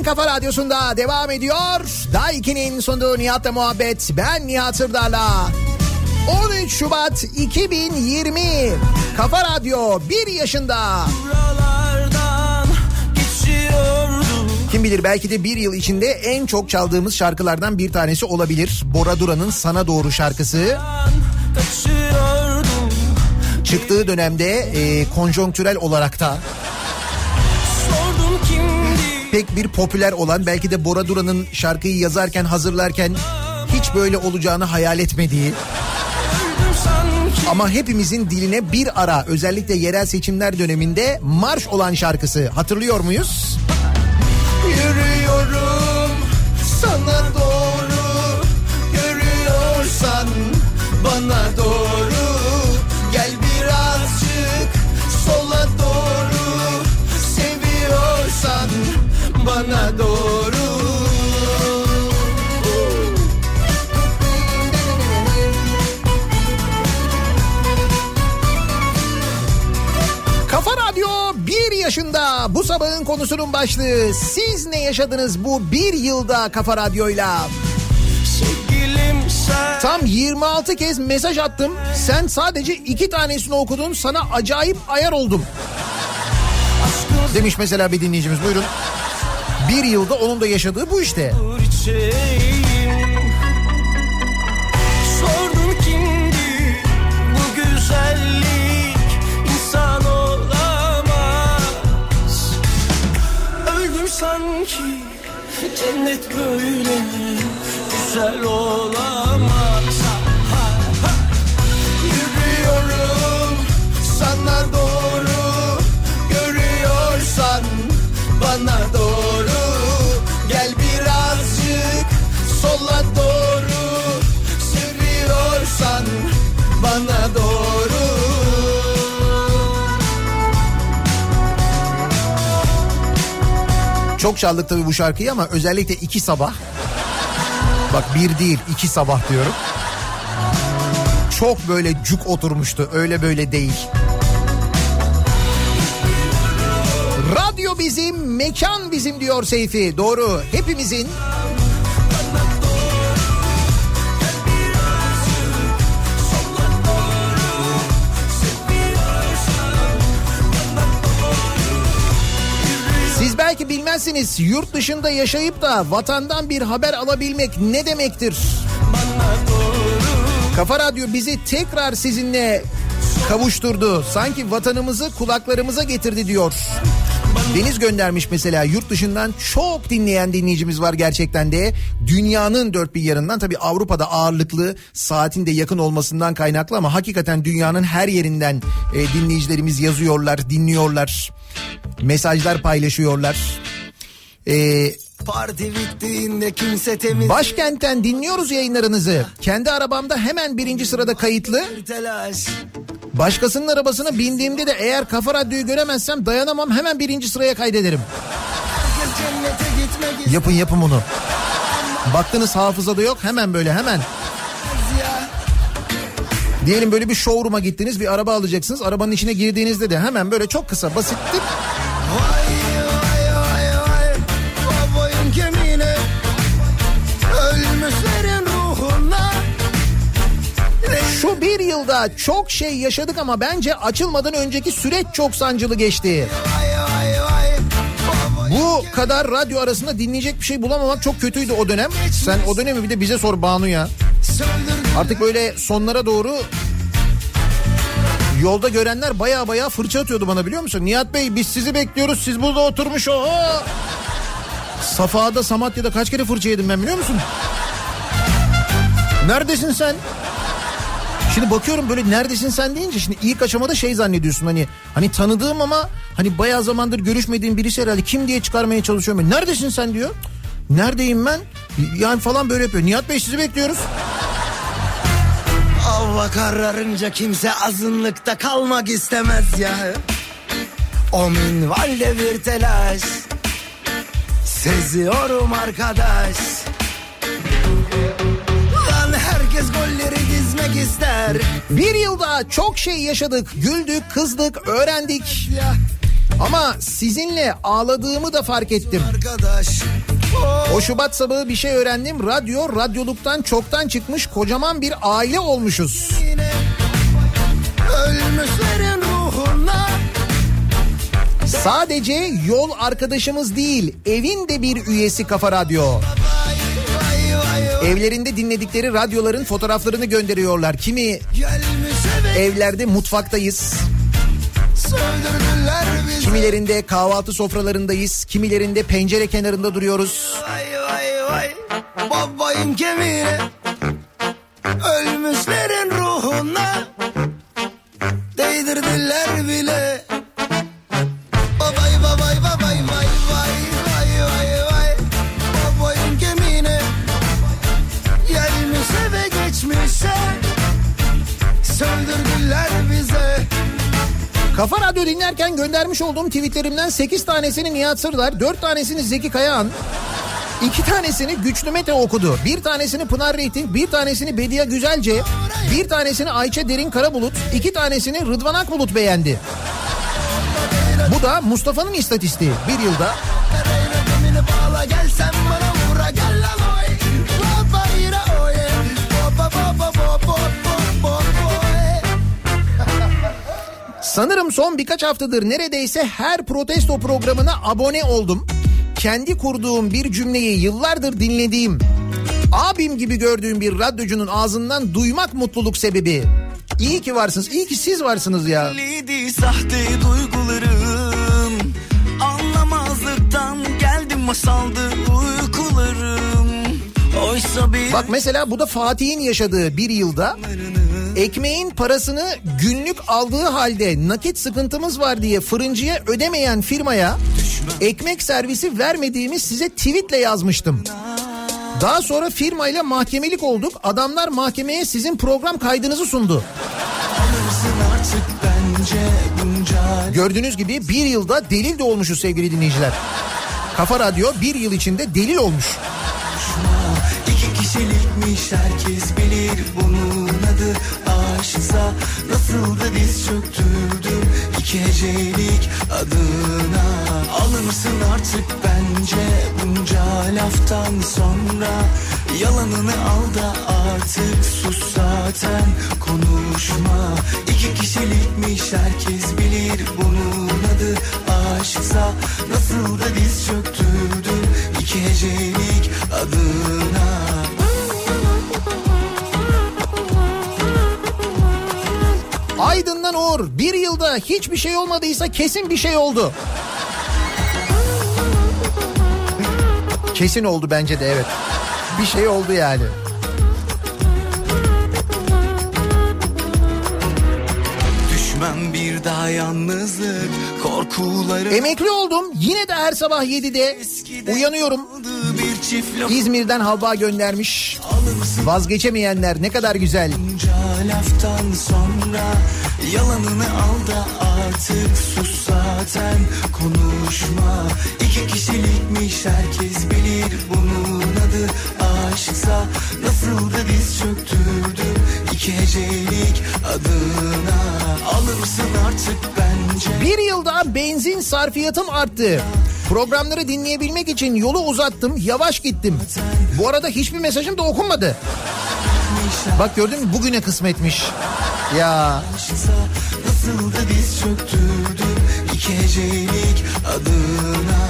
kafa radyosunda devam ediyor. Daiki'nin sunduğu Nihat'la muhabbet. Ben Nihat Sırdar'la. 13 Şubat 2020 Kafa Radyo 1 yaşında. Kim bilir belki de bir yıl içinde en çok çaldığımız şarkılardan bir tanesi olabilir. Bora Duran'ın Sana Doğru şarkısı. Çıktığı dönemde e, konjonktürel olarak da pek bir popüler olan belki de Bora Duran'ın şarkıyı yazarken hazırlarken hiç böyle olacağını hayal etmediği. Ama hepimizin diline bir ara özellikle yerel seçimler döneminde marş olan şarkısı. Hatırlıyor muyuz? Yürüyorum sana doğru görüyorsan bana doğru doğru Kafa Radyo bir yaşında bu sabahın konusunun başlığı. Siz ne yaşadınız bu bir yılda Kafa Radyo'yla? Tam 26 kez mesaj attım. Sen sadece iki tanesini okudun. Sana acayip ayar oldum. Demiş mesela bir dinleyicimiz buyurun. Bir yılda onun da yaşadığı bu işte. cennet böyle güzel olamaz. Ha, ha. Yürüyorum. Sana doğru Görüyorsan bana doğru Çok çaldık tabii bu şarkıyı ama özellikle iki sabah. Bak bir değil iki sabah diyorum. Çok böyle cuk oturmuştu öyle böyle değil. Radyo bizim, mekan bizim diyor Seyfi. Doğru. Hepimizin bilmezsiniz yurt dışında yaşayıp da vatandan bir haber alabilmek ne demektir? Kafa Radyo bizi tekrar sizinle kavuşturdu. Sanki vatanımızı kulaklarımıza getirdi diyor. Deniz göndermiş mesela yurt dışından çok dinleyen dinleyicimiz var gerçekten de. Dünyanın dört bir yanından tabii Avrupa'da ağırlıklı saatin de yakın olmasından kaynaklı ama hakikaten dünyanın her yerinden e, dinleyicilerimiz yazıyorlar, dinliyorlar. Mesajlar paylaşıyorlar. Ee, Parti bittiğinde kimse temiz Başkentten dinliyoruz yayınlarınızı. Kendi arabamda hemen birinci sırada kayıtlı. Başkasının arabasına bindiğimde de eğer kafa radyoyu göremezsem dayanamam hemen birinci sıraya kaydederim. Yapın yapın bunu. Baktınız hafızada yok hemen böyle hemen. Diyelim böyle bir showroom'a gittiniz bir araba alacaksınız. Arabanın içine girdiğinizde de hemen böyle çok kısa. Vay vay Şu bir yılda çok şey yaşadık ama bence açılmadan önceki süreç çok sancılı geçti. Bu kadar radyo arasında dinleyecek bir şey bulamamak çok kötüydü o dönem. Sen o dönemi bir de bize sor Banu ya. Artık böyle sonlara doğru yolda görenler baya baya fırça atıyordu bana biliyor musun? Nihat Bey biz sizi bekliyoruz siz burada oturmuş o. Safa'da Samatya'da kaç kere fırça yedim ben biliyor musun? Neredesin sen? Şimdi bakıyorum böyle neredesin sen deyince şimdi ilk aşamada şey zannediyorsun hani hani tanıdığım ama hani bayağı zamandır görüşmediğim birisi herhalde kim diye çıkarmaya çalışıyorum. Neredesin sen diyor. Neredeyim ben? Yani falan böyle yapıyor. Nihat Bey sizi bekliyoruz. Hava kararınca kimse azınlıkta kalmak istemez ya O minvalde bir telaş Seziyorum arkadaş Lan herkes golleri dizmek ister Bir yılda çok şey yaşadık, güldük, kızdık, öğrendik. Ama sizinle ağladığımı da fark ettim. arkadaş O Şubat sabahı bir şey öğrendim. Radyo, radyoluktan çoktan çıkmış kocaman bir aile olmuşuz. yine Ölmüşlerin ruhuna Sadece yol arkadaşımız değil, evin de bir üyesi Kafa Radyo. Evlerinde dinledikleri radyoların fotoğraflarını gönderiyorlar. Kimi evlerde mutfaktayız, kimilerinde kahvaltı sofralarındayız, kimilerinde pencere kenarında duruyoruz. Vay vay vay. Babayın kemiğine. Ölmüşlerin ruhuna Değdirdiler bile Kafa Radyo dinlerken göndermiş olduğum tweetlerimden 8 tanesini Nihat Sırdar, 4 tanesini Zeki Kayağan, 2 tanesini Güçlü Mete okudu. Bir tanesini Pınar Reyting, bir tanesini Bediye Güzelce, bir tanesini Ayça Derin Karabulut, iki tanesini Rıdvan Akbulut beğendi. Bu da Mustafa'nın istatistiği bir yılda. Sanırım son birkaç haftadır neredeyse her protesto programına abone oldum. Kendi kurduğum bir cümleyi yıllardır dinlediğim, abim gibi gördüğüm bir radyocunun ağzından duymak mutluluk sebebi. İyi ki varsınız, iyi ki siz varsınız ya. Sahte duygularım Anlamazlıktan geldim masaldı uykularım Bak mesela bu da Fatih'in yaşadığı bir yılda ekmeğin parasını günlük aldığı halde nakit sıkıntımız var diye fırıncıya ödemeyen firmaya ekmek servisi vermediğimi size tweetle yazmıştım. Daha sonra firmayla mahkemelik olduk. Adamlar mahkemeye sizin program kaydınızı sundu. Gördüğünüz gibi bir yılda delil de olmuşuz sevgili dinleyiciler. Kafa Radyo bir yıl içinde delil olmuş. İki kişilikmiş herkes bilir bunun adı aşksa Nasıl da diz çöktürdüm iki hecelik adına. Alırsın artık bence bunca laftan sonra. Yalanını al da artık sus zaten konuşma. İki kişilikmiş herkes bilir bunun adı aşksa. Nasıl da diz çöktürdüm iki hecelik adına Aydın'dan Uğur bir yılda hiçbir şey olmadıysa kesin bir şey oldu. Kesin oldu bence de evet. Bir şey oldu yani. Düşmem bir daha yalnızlık korkuları Emekli oldum yine de her sabah 7'de uyanıyorum. İzmir'den Halba göndermiş. Vazgeçemeyenler ne kadar güzel. bunca laftan sonra Yalanını al da artık sus zaten konuşma İki kişilikmiş herkes bilir bunun adı aşksa Nasıl da diz çöktürdüm iki hecelik adına Alırsın artık bence Bir yılda benzin sarfiyatım arttı. Programları dinleyebilmek için yolu uzattım, yavaş gittim. Bu arada hiçbir mesajım da okunmadı. Bak gördün mü bugüne kısmetmiş. Ya Nasıl da diz çöktürdüm iki hecelik adına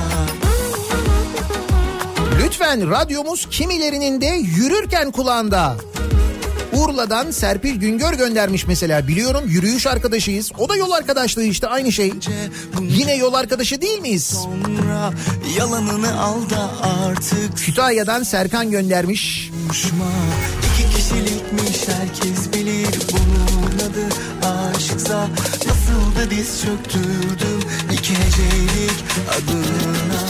lütfen radyomuz kimilerinin de yürürken kulağında. Urla'dan Serpil Güngör göndermiş mesela biliyorum yürüyüş arkadaşıyız. O da yol arkadaşlığı işte aynı şey. Yine yol arkadaşı değil miyiz? Sonra yalanını al da artık Kütahya'dan Serkan göndermiş. konuşma kişilikmiş herkes bilir bunun adı aşksa Nasıl da diz çöktürdüm iki hecelik adına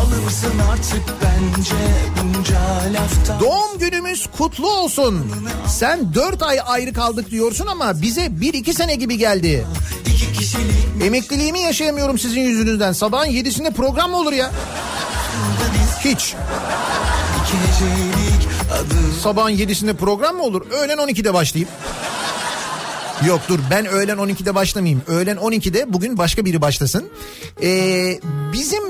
Alırsın artık bence bunca laftan Doğum günümüz kutlu olsun. Sen dört ay ayrı kaldık diyorsun ama bize bir iki sene gibi geldi. İki kişilik Emekliliğimi yaşayamıyorum sizin yüzünüzden. Sabahın yedisinde program mı olur ya? Hiç. Sabahın yedisinde program mı olur? Öğlen 12'de başlayayım. Yok dur ben öğlen 12'de başlamayayım. Öğlen 12'de bugün başka biri başlasın. Ee, bizim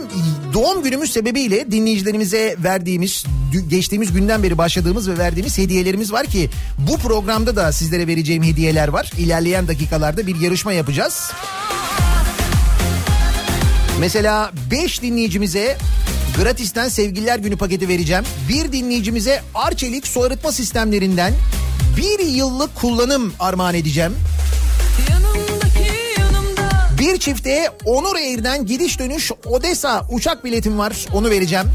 doğum günümüz sebebiyle dinleyicilerimize verdiğimiz geçtiğimiz günden beri başladığımız ve verdiğimiz hediyelerimiz var ki bu programda da sizlere vereceğim hediyeler var. İlerleyen dakikalarda bir yarışma yapacağız. Mesela 5 dinleyicimize gratisten sevgililer günü paketi vereceğim. Bir dinleyicimize Arçelik su arıtma sistemlerinden bir yıllık kullanım armağan edeceğim. Bir çifte Onur Air'den gidiş dönüş Odessa uçak biletim var onu vereceğim.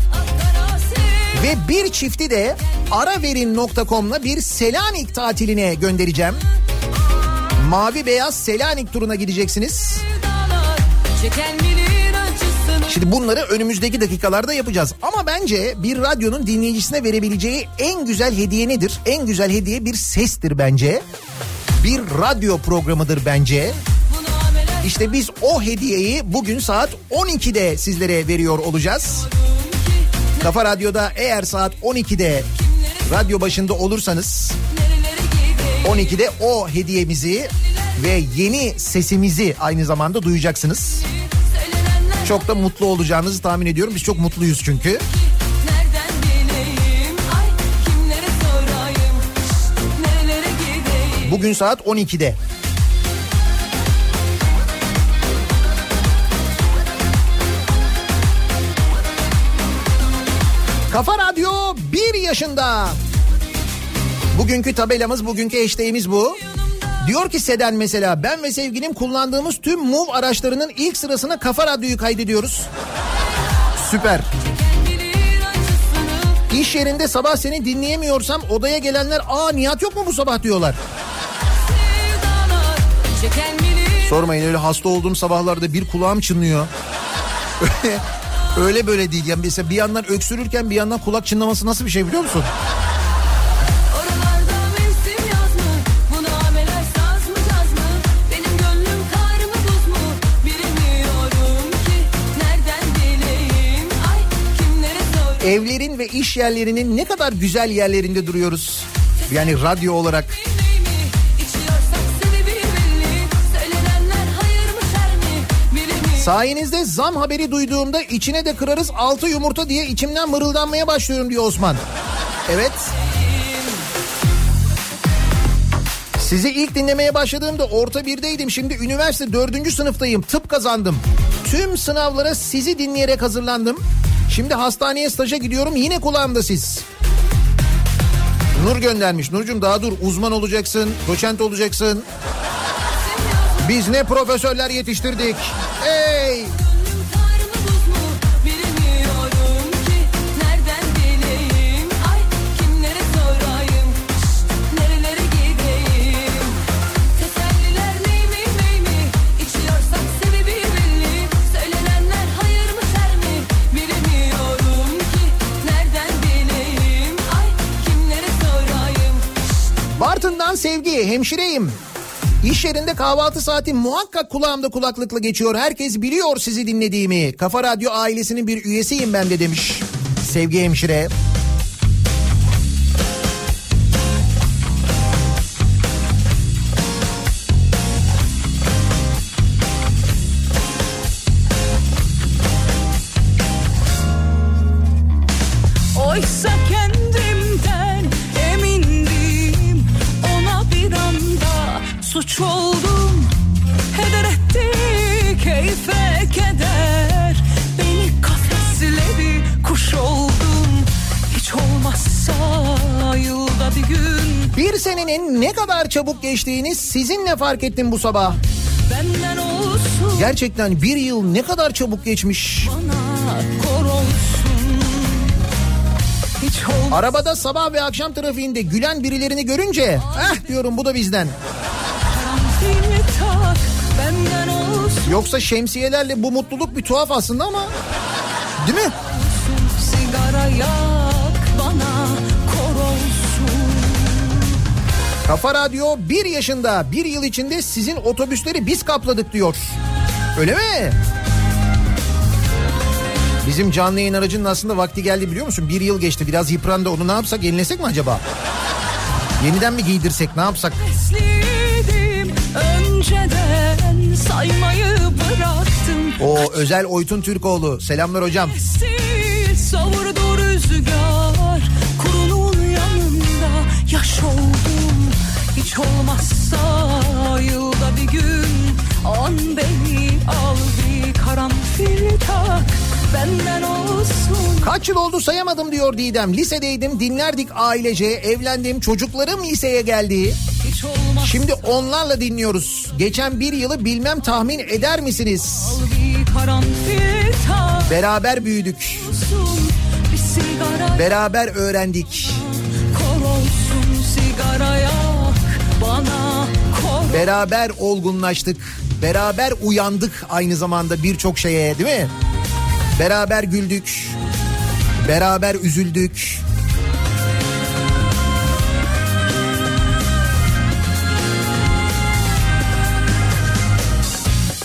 Ve bir çifti de araverin.com'la bir Selanik tatiline göndereceğim. Mavi beyaz Selanik turuna gideceksiniz. Çeken Şimdi bunları önümüzdeki dakikalarda yapacağız. Ama bence bir radyonun dinleyicisine verebileceği en güzel hediye nedir? En güzel hediye bir sestir bence. Bir radyo programıdır bence. İşte biz o hediyeyi bugün saat 12'de sizlere veriyor olacağız. Kafa Radyo'da eğer saat 12'de radyo başında olursanız nerelere gideyim 12'de o hediyemizi ve yeni sesimizi aynı zamanda duyacaksınız. Çok da mutlu olacağınızı tahmin ediyorum. Biz çok mutluyuz çünkü. Bugün saat 12'de. Kafa Radyo 1 yaşında. Bugünkü tabelamız, bugünkü hashtagimiz bu. Diyor ki Seden mesela ben ve sevgilim kullandığımız tüm MUV araçlarının ilk sırasına Kafa Radyo'yu kaydediyoruz. Süper. İş yerinde sabah seni dinleyemiyorsam odaya gelenler aa Nihat yok mu bu sabah diyorlar. Sormayın öyle hasta olduğum sabahlarda bir kulağım çınlıyor. [LAUGHS] öyle böyle değil yani mesela bir yandan öksürürken bir yandan kulak çınlaması nasıl bir şey biliyor musun? Evlerin ve iş yerlerinin ne kadar güzel yerlerinde duruyoruz. Yani radyo olarak. Sayenizde zam haberi duyduğumda içine de kırarız altı yumurta diye içimden mırıldanmaya başlıyorum diyor Osman. Evet. Sizi ilk dinlemeye başladığımda orta birdeydim. Şimdi üniversite dördüncü sınıftayım. Tıp kazandım. Tüm sınavlara sizi dinleyerek hazırlandım. Şimdi hastaneye staja gidiyorum. Yine kulağımda siz. Nur göndermiş. Nurcum daha dur. Uzman olacaksın. Doçent olacaksın. Biz ne profesörler yetiştirdik. Hey! Hemşireyim. İş yerinde kahvaltı saati muhakkak kulağımda kulaklıkla geçiyor. Herkes biliyor sizi dinlediğimi. Kafa Radyo ailesinin bir üyesiyim ben de demiş. Sevgi hemşire. Oysa senenin ne kadar çabuk geçtiğini sizinle fark ettim bu sabah. Benden olsun Gerçekten bir yıl ne kadar çabuk geçmiş. Arabada sabah ve akşam trafiğinde gülen birilerini görünce eh diyorum bu da bizden. Yoksa şemsiyelerle bu mutluluk bir tuhaf aslında ama değil mi? Sigara Kafa Radyo bir yaşında bir yıl içinde sizin otobüsleri biz kapladık diyor. Öyle mi? Bizim canlı yayın aracının aslında vakti geldi biliyor musun? Bir yıl geçti biraz yıprandı onu ne yapsak yenilesek mi acaba? Yeniden mi giydirsek ne yapsak? Önceden saymayı bıraktım O özel Oytun Türkoğlu selamlar hocam. Sil savurdu rüzgar Hiç olmazsa yılda bir gün An beni al bir karanfil tak Benden olsun Kaç yıl oldu sayamadım diyor Didem. Lisedeydim dinlerdik ailece evlendim çocuklarım liseye geldi. Şimdi onlarla dinliyoruz. Geçen bir yılı bilmem tahmin eder misiniz? Beraber büyüdük. Beraber öğrendik. Beraber olgunlaştık. Beraber uyandık aynı zamanda birçok şeye değil mi? Beraber güldük. Beraber üzüldük.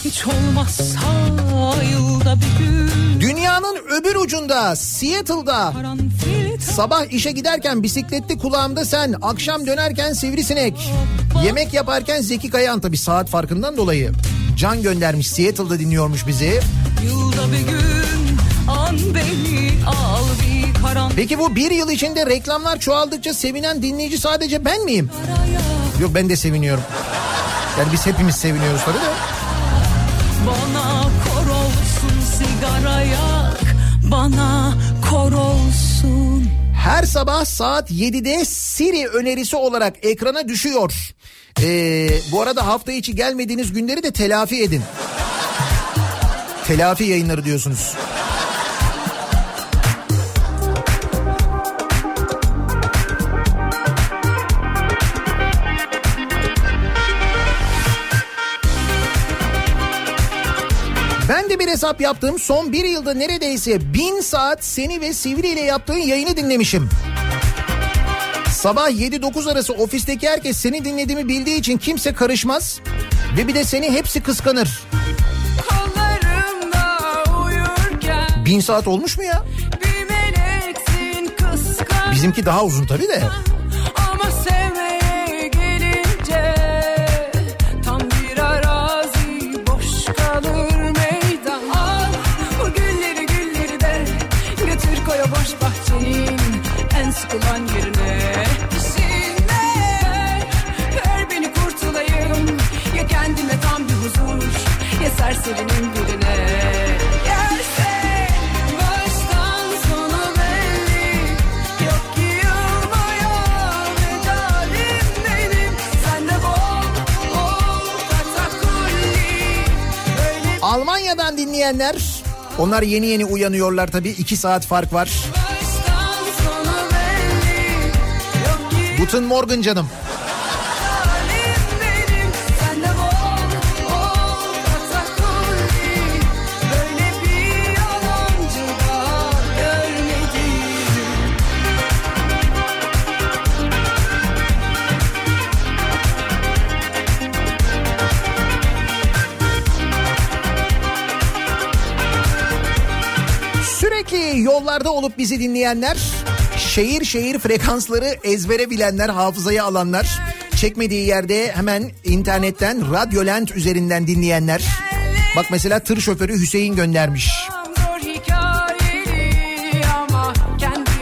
Hiç olmazsa yılda bir gün Dünyanın öbür ucunda Seattle'da Karanfil Sabah işe giderken bisikletli kulağımda sen, akşam dönerken sivrisinek. Yemek yaparken Zeki Kayan tabii saat farkından dolayı. Can göndermiş Seattle'da dinliyormuş bizi. Yılda bir gün an beni al bir karanfil Peki bu bir yıl içinde reklamlar çoğaldıkça sevinen dinleyici sadece ben miyim? yak Yok ben de seviniyorum. Yani biz hepimiz seviniyoruz tabii de. Bana kor olsun sigara yak Bana Her sabah saat 7'de Siri önerisi olarak ekrana düşüyor. Ee, bu arada hafta içi gelmediğiniz günleri de telafi edin. Telafi yayınları diyorsunuz. Bir hesap yaptım. Son bir yılda neredeyse bin saat seni ve Sivri ile yaptığın yayını dinlemişim. Sabah 7-9 arası ofisteki herkes seni dinlediğimi bildiği için kimse karışmaz. Ve bir de seni hepsi kıskanır. Bin saat olmuş mu ya? Bizimki daha uzun tabii de. Katakulli Böyle Almanya'dan dinleyenler onlar yeni yeni uyanıyorlar tabii. 2 saat fark var. Guten Morgen canım. Yollarda olup bizi dinleyenler, şehir şehir frekansları ezbere bilenler, hafızaya alanlar, çekmediği yerde hemen internetten Radyolent üzerinden dinleyenler. Bak mesela tır şoförü Hüseyin göndermiş. Ama kendime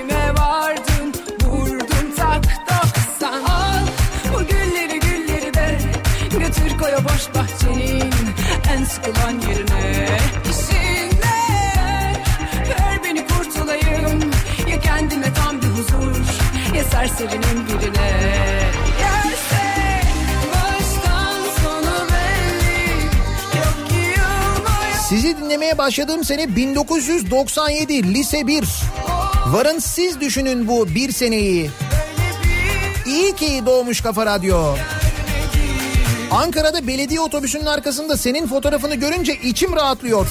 ya serserinin birine Sizi dinlemeye başladığım sene 1997 lise 1. Varın siz düşünün bu bir seneyi. İyi ki doğmuş Kafa Radyo. Ankara'da belediye otobüsünün arkasında senin fotoğrafını görünce içim rahatlıyor.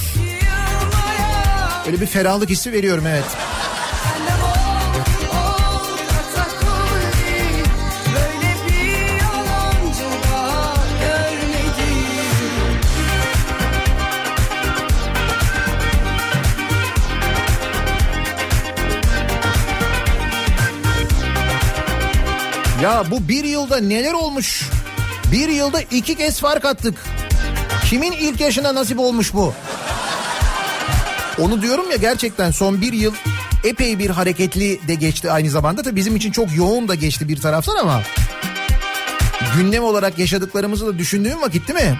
Öyle bir ferahlık hissi veriyorum evet. Ya bu bir yılda neler olmuş? Bir yılda iki kez fark attık. Kimin ilk yaşına nasip olmuş bu? Onu diyorum ya gerçekten son bir yıl epey bir hareketli de geçti aynı zamanda. Tabii bizim için çok yoğun da geçti bir taraftan ama... Gündem olarak yaşadıklarımızı da düşündüğüm vakit değil mi?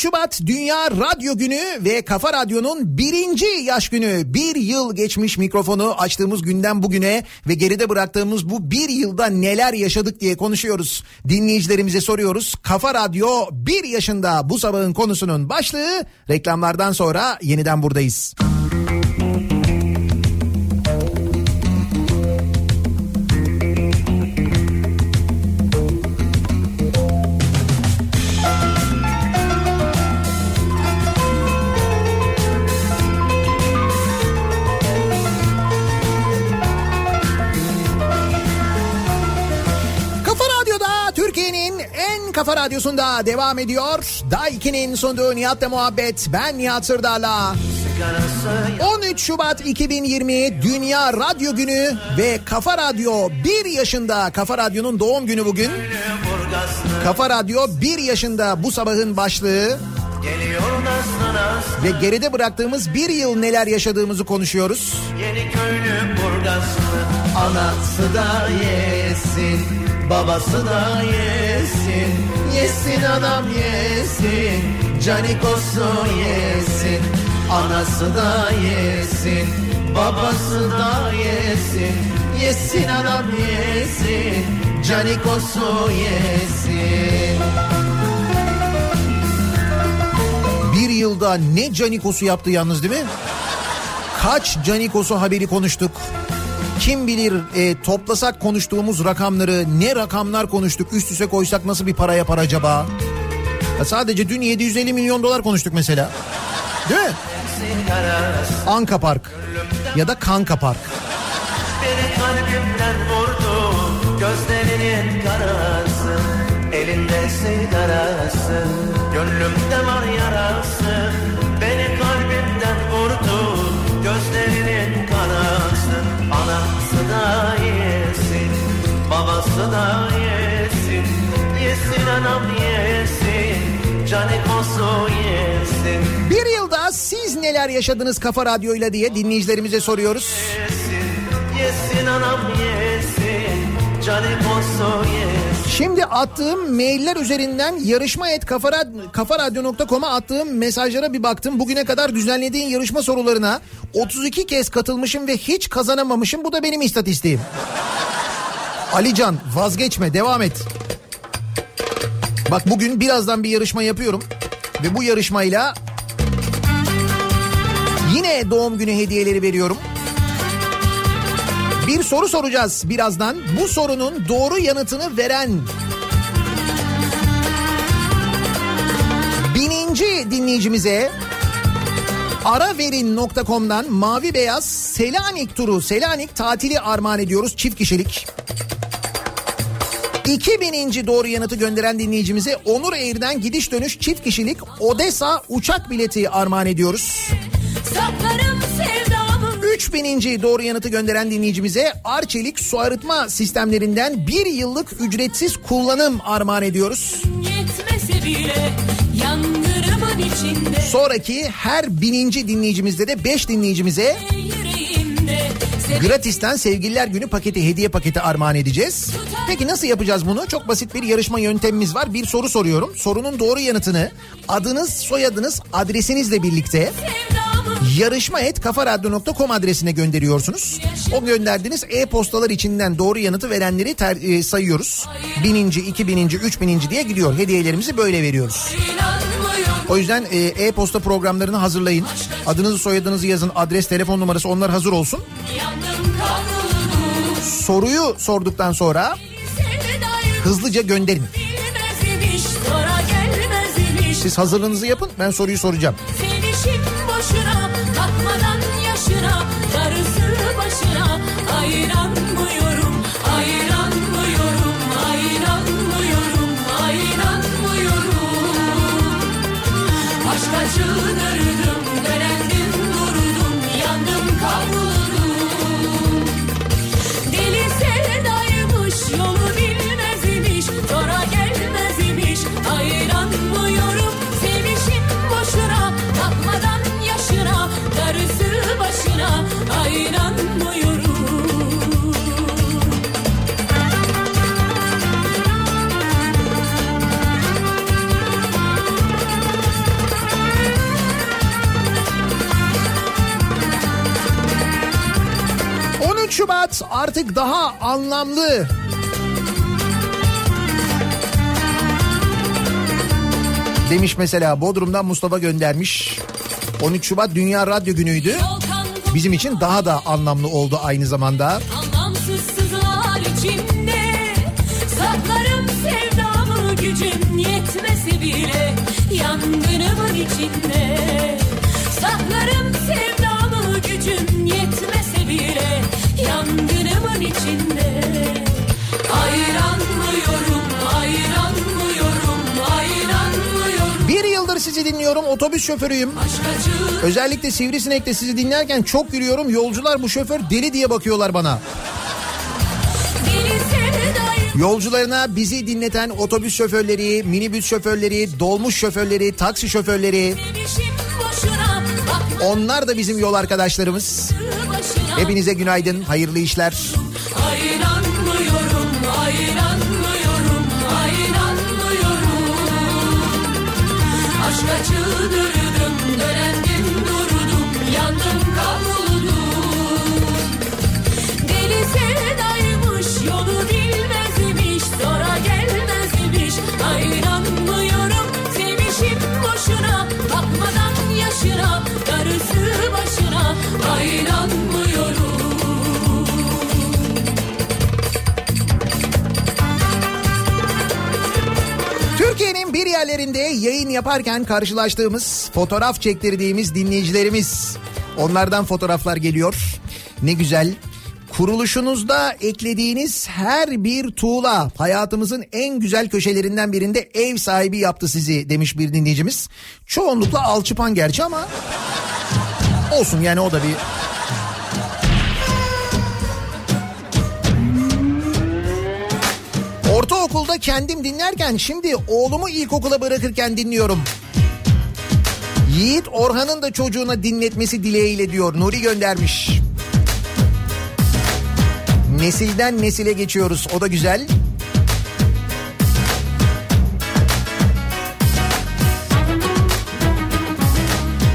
Şubat Dünya Radyo Günü ve Kafa Radyo'nun birinci yaş günü. Bir yıl geçmiş mikrofonu açtığımız günden bugüne ve geride bıraktığımız bu bir yılda neler yaşadık diye konuşuyoruz. Dinleyicilerimize soruyoruz. Kafa Radyo bir yaşında bu sabahın konusunun başlığı reklamlardan sonra yeniden buradayız. Kafa En kafa radyosunda devam ediyor. Daiki'nin sunduğu Nihat'la muhabbet. Ben Nihat Sırdar'la. 13 Şubat 2020 Dünya Radyo Günü ve Kafa Radyo 1 yaşında. Kafa Radyo'nun doğum günü bugün. Kafa Radyo 1 yaşında bu sabahın başlığı. Ve geride bıraktığımız bir yıl neler yaşadığımızı konuşuyoruz. Yeni köylü burgaslı Anası da yesin, babası da yesin. Yesin adam yesin, canikosu yesin. Anası da yesin, babası da yesin. Yesin adam yesin, canikosu yesin. Bir yılda ne canikosu yaptı yalnız değil mi? Kaç canikosu haberi konuştuk. Kim bilir e, toplasak konuştuğumuz rakamları ne rakamlar konuştuk üst üste koysak nasıl bir para yapar acaba? Ya sadece dün 750 milyon dolar konuştuk mesela. Değil mi? Anka Park ya da Kanka Park. Beni kalbimden vurdu Gözlerinin karası Elinde sigarası Gönlümde var yarası da yesin Babası da yesin Yesin anam yesin yesin Bir yılda siz neler yaşadınız Kafa Radyo'yla diye dinleyicilerimize soruyoruz. Yesin anam yesin Canikosu yesin Şimdi attığım mailler üzerinden yarışma et kafaradyo.com'a attığım mesajlara bir baktım. Bugüne kadar düzenlediğin yarışma sorularına 32 kez katılmışım ve hiç kazanamamışım. Bu da benim istatistiğim. Alican vazgeçme devam et. Bak bugün birazdan bir yarışma yapıyorum. Ve bu yarışmayla yine doğum günü hediyeleri veriyorum. Bir soru soracağız birazdan. Bu sorunun doğru yanıtını veren bininci dinleyicimize araverin.com'dan mavi beyaz Selanik turu Selanik tatili armağan ediyoruz çift kişilik. 2000. doğru yanıtı gönderen dinleyicimize Onur Air'den gidiş dönüş çift kişilik Odessa uçak bileti armağan ediyoruz. Sapları 2000. doğru yanıtı gönderen dinleyicimize Arçelik su arıtma sistemlerinden bir yıllık ücretsiz kullanım armağan ediyoruz. Bile, Sonraki her bininci dinleyicimizde de beş dinleyicimize Gratis'ten Sevgililer Günü paketi hediye paketi armağan edeceğiz. Peki nasıl yapacağız bunu? Çok basit bir yarışma yöntemimiz var. Bir soru soruyorum. Sorunun doğru yanıtını adınız, soyadınız, adresinizle birlikte Sevda yarışma et kafaradyo.com adresine gönderiyorsunuz. O gönderdiğiniz e-postalar içinden doğru yanıtı verenleri ter- e, sayıyoruz. Bininci, iki bininci, üç bininci diye gidiyor. Hediyelerimizi böyle veriyoruz. O yüzden e, e-posta programlarını hazırlayın. Adınızı soyadınızı yazın. Adres, telefon numarası onlar hazır olsun. Soruyu sorduktan sonra hızlıca gönderin. Siz hazırlığınızı yapın ben soruyu soracağım. Sevişim boşuna başına Şubat artık daha anlamlı. Demiş mesela Bodrum'dan Mustafa göndermiş. 13 Şubat Dünya Radyo Günü'ydü. Bizim için daha da anlamlı oldu aynı zamanda. İçinde Saklarım sevdamı gücüm yetmese bile Yangınımın içinde sizi dinliyorum otobüs şoförüyüm. Özellikle Sivrisinek'te sizi dinlerken çok gülüyorum. Yolcular bu şoför deli diye bakıyorlar bana. Yolcularına bizi dinleten otobüs şoförleri, minibüs şoförleri, dolmuş şoförleri, taksi şoförleri. Onlar da bizim yol arkadaşlarımız. Hepinize günaydın, hayırlı işler. Acıdırdım, dölendim durdum, yandım kavruldum. Deli sevdaymış, yolu bilmezmiş, sonra gelmezmiş. Ayranmıyorum, sevmişim boşuna, bakmadan yaşına, darısı başına. Ayranmıyorum. Türkiye'nin bir yerlerinde yayın yaparken karşılaştığımız, fotoğraf çektirdiğimiz dinleyicilerimiz. Onlardan fotoğraflar geliyor. Ne güzel. Kuruluşunuzda eklediğiniz her bir tuğla hayatımızın en güzel köşelerinden birinde ev sahibi yaptı sizi demiş bir dinleyicimiz. Çoğunlukla alçıpan gerçi ama olsun yani o da bir Ortaokulda kendim dinlerken şimdi oğlumu ilkokula bırakırken dinliyorum. Yiğit Orhan'ın da çocuğuna dinletmesi dileğiyle diyor Nuri göndermiş. Nesilden nesile geçiyoruz o da güzel.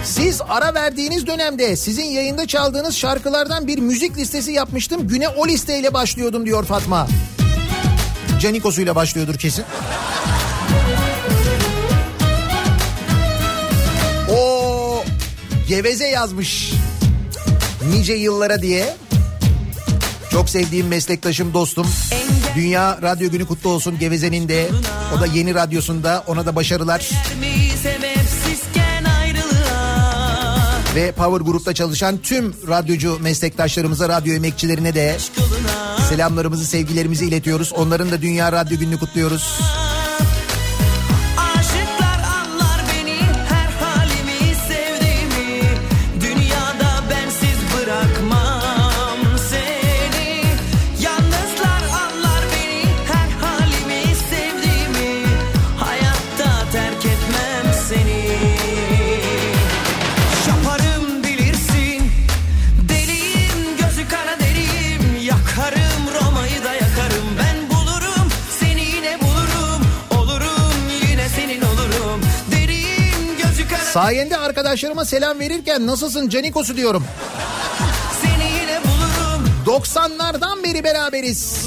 Siz ara verdiğiniz dönemde sizin yayında çaldığınız şarkılardan bir müzik listesi yapmıştım. Güne o listeyle başlıyordum diyor Fatma. Canikos'uyla başlıyordur kesin. O geveze yazmış. Nice yıllara diye. Çok sevdiğim meslektaşım dostum. Dünya Radyo Günü kutlu olsun Geveze'nin de. O da yeni radyosunda ona da başarılar. Ve Power Group'ta çalışan tüm radyocu meslektaşlarımıza, radyo emekçilerine de selamlarımızı, sevgilerimizi iletiyoruz. Onların da Dünya Radyo Günü'nü kutluyoruz. Sayende arkadaşlarıma selam verirken nasılsın Canikos'u diyorum. seni yine bulurum 90'lardan beri beraberiz.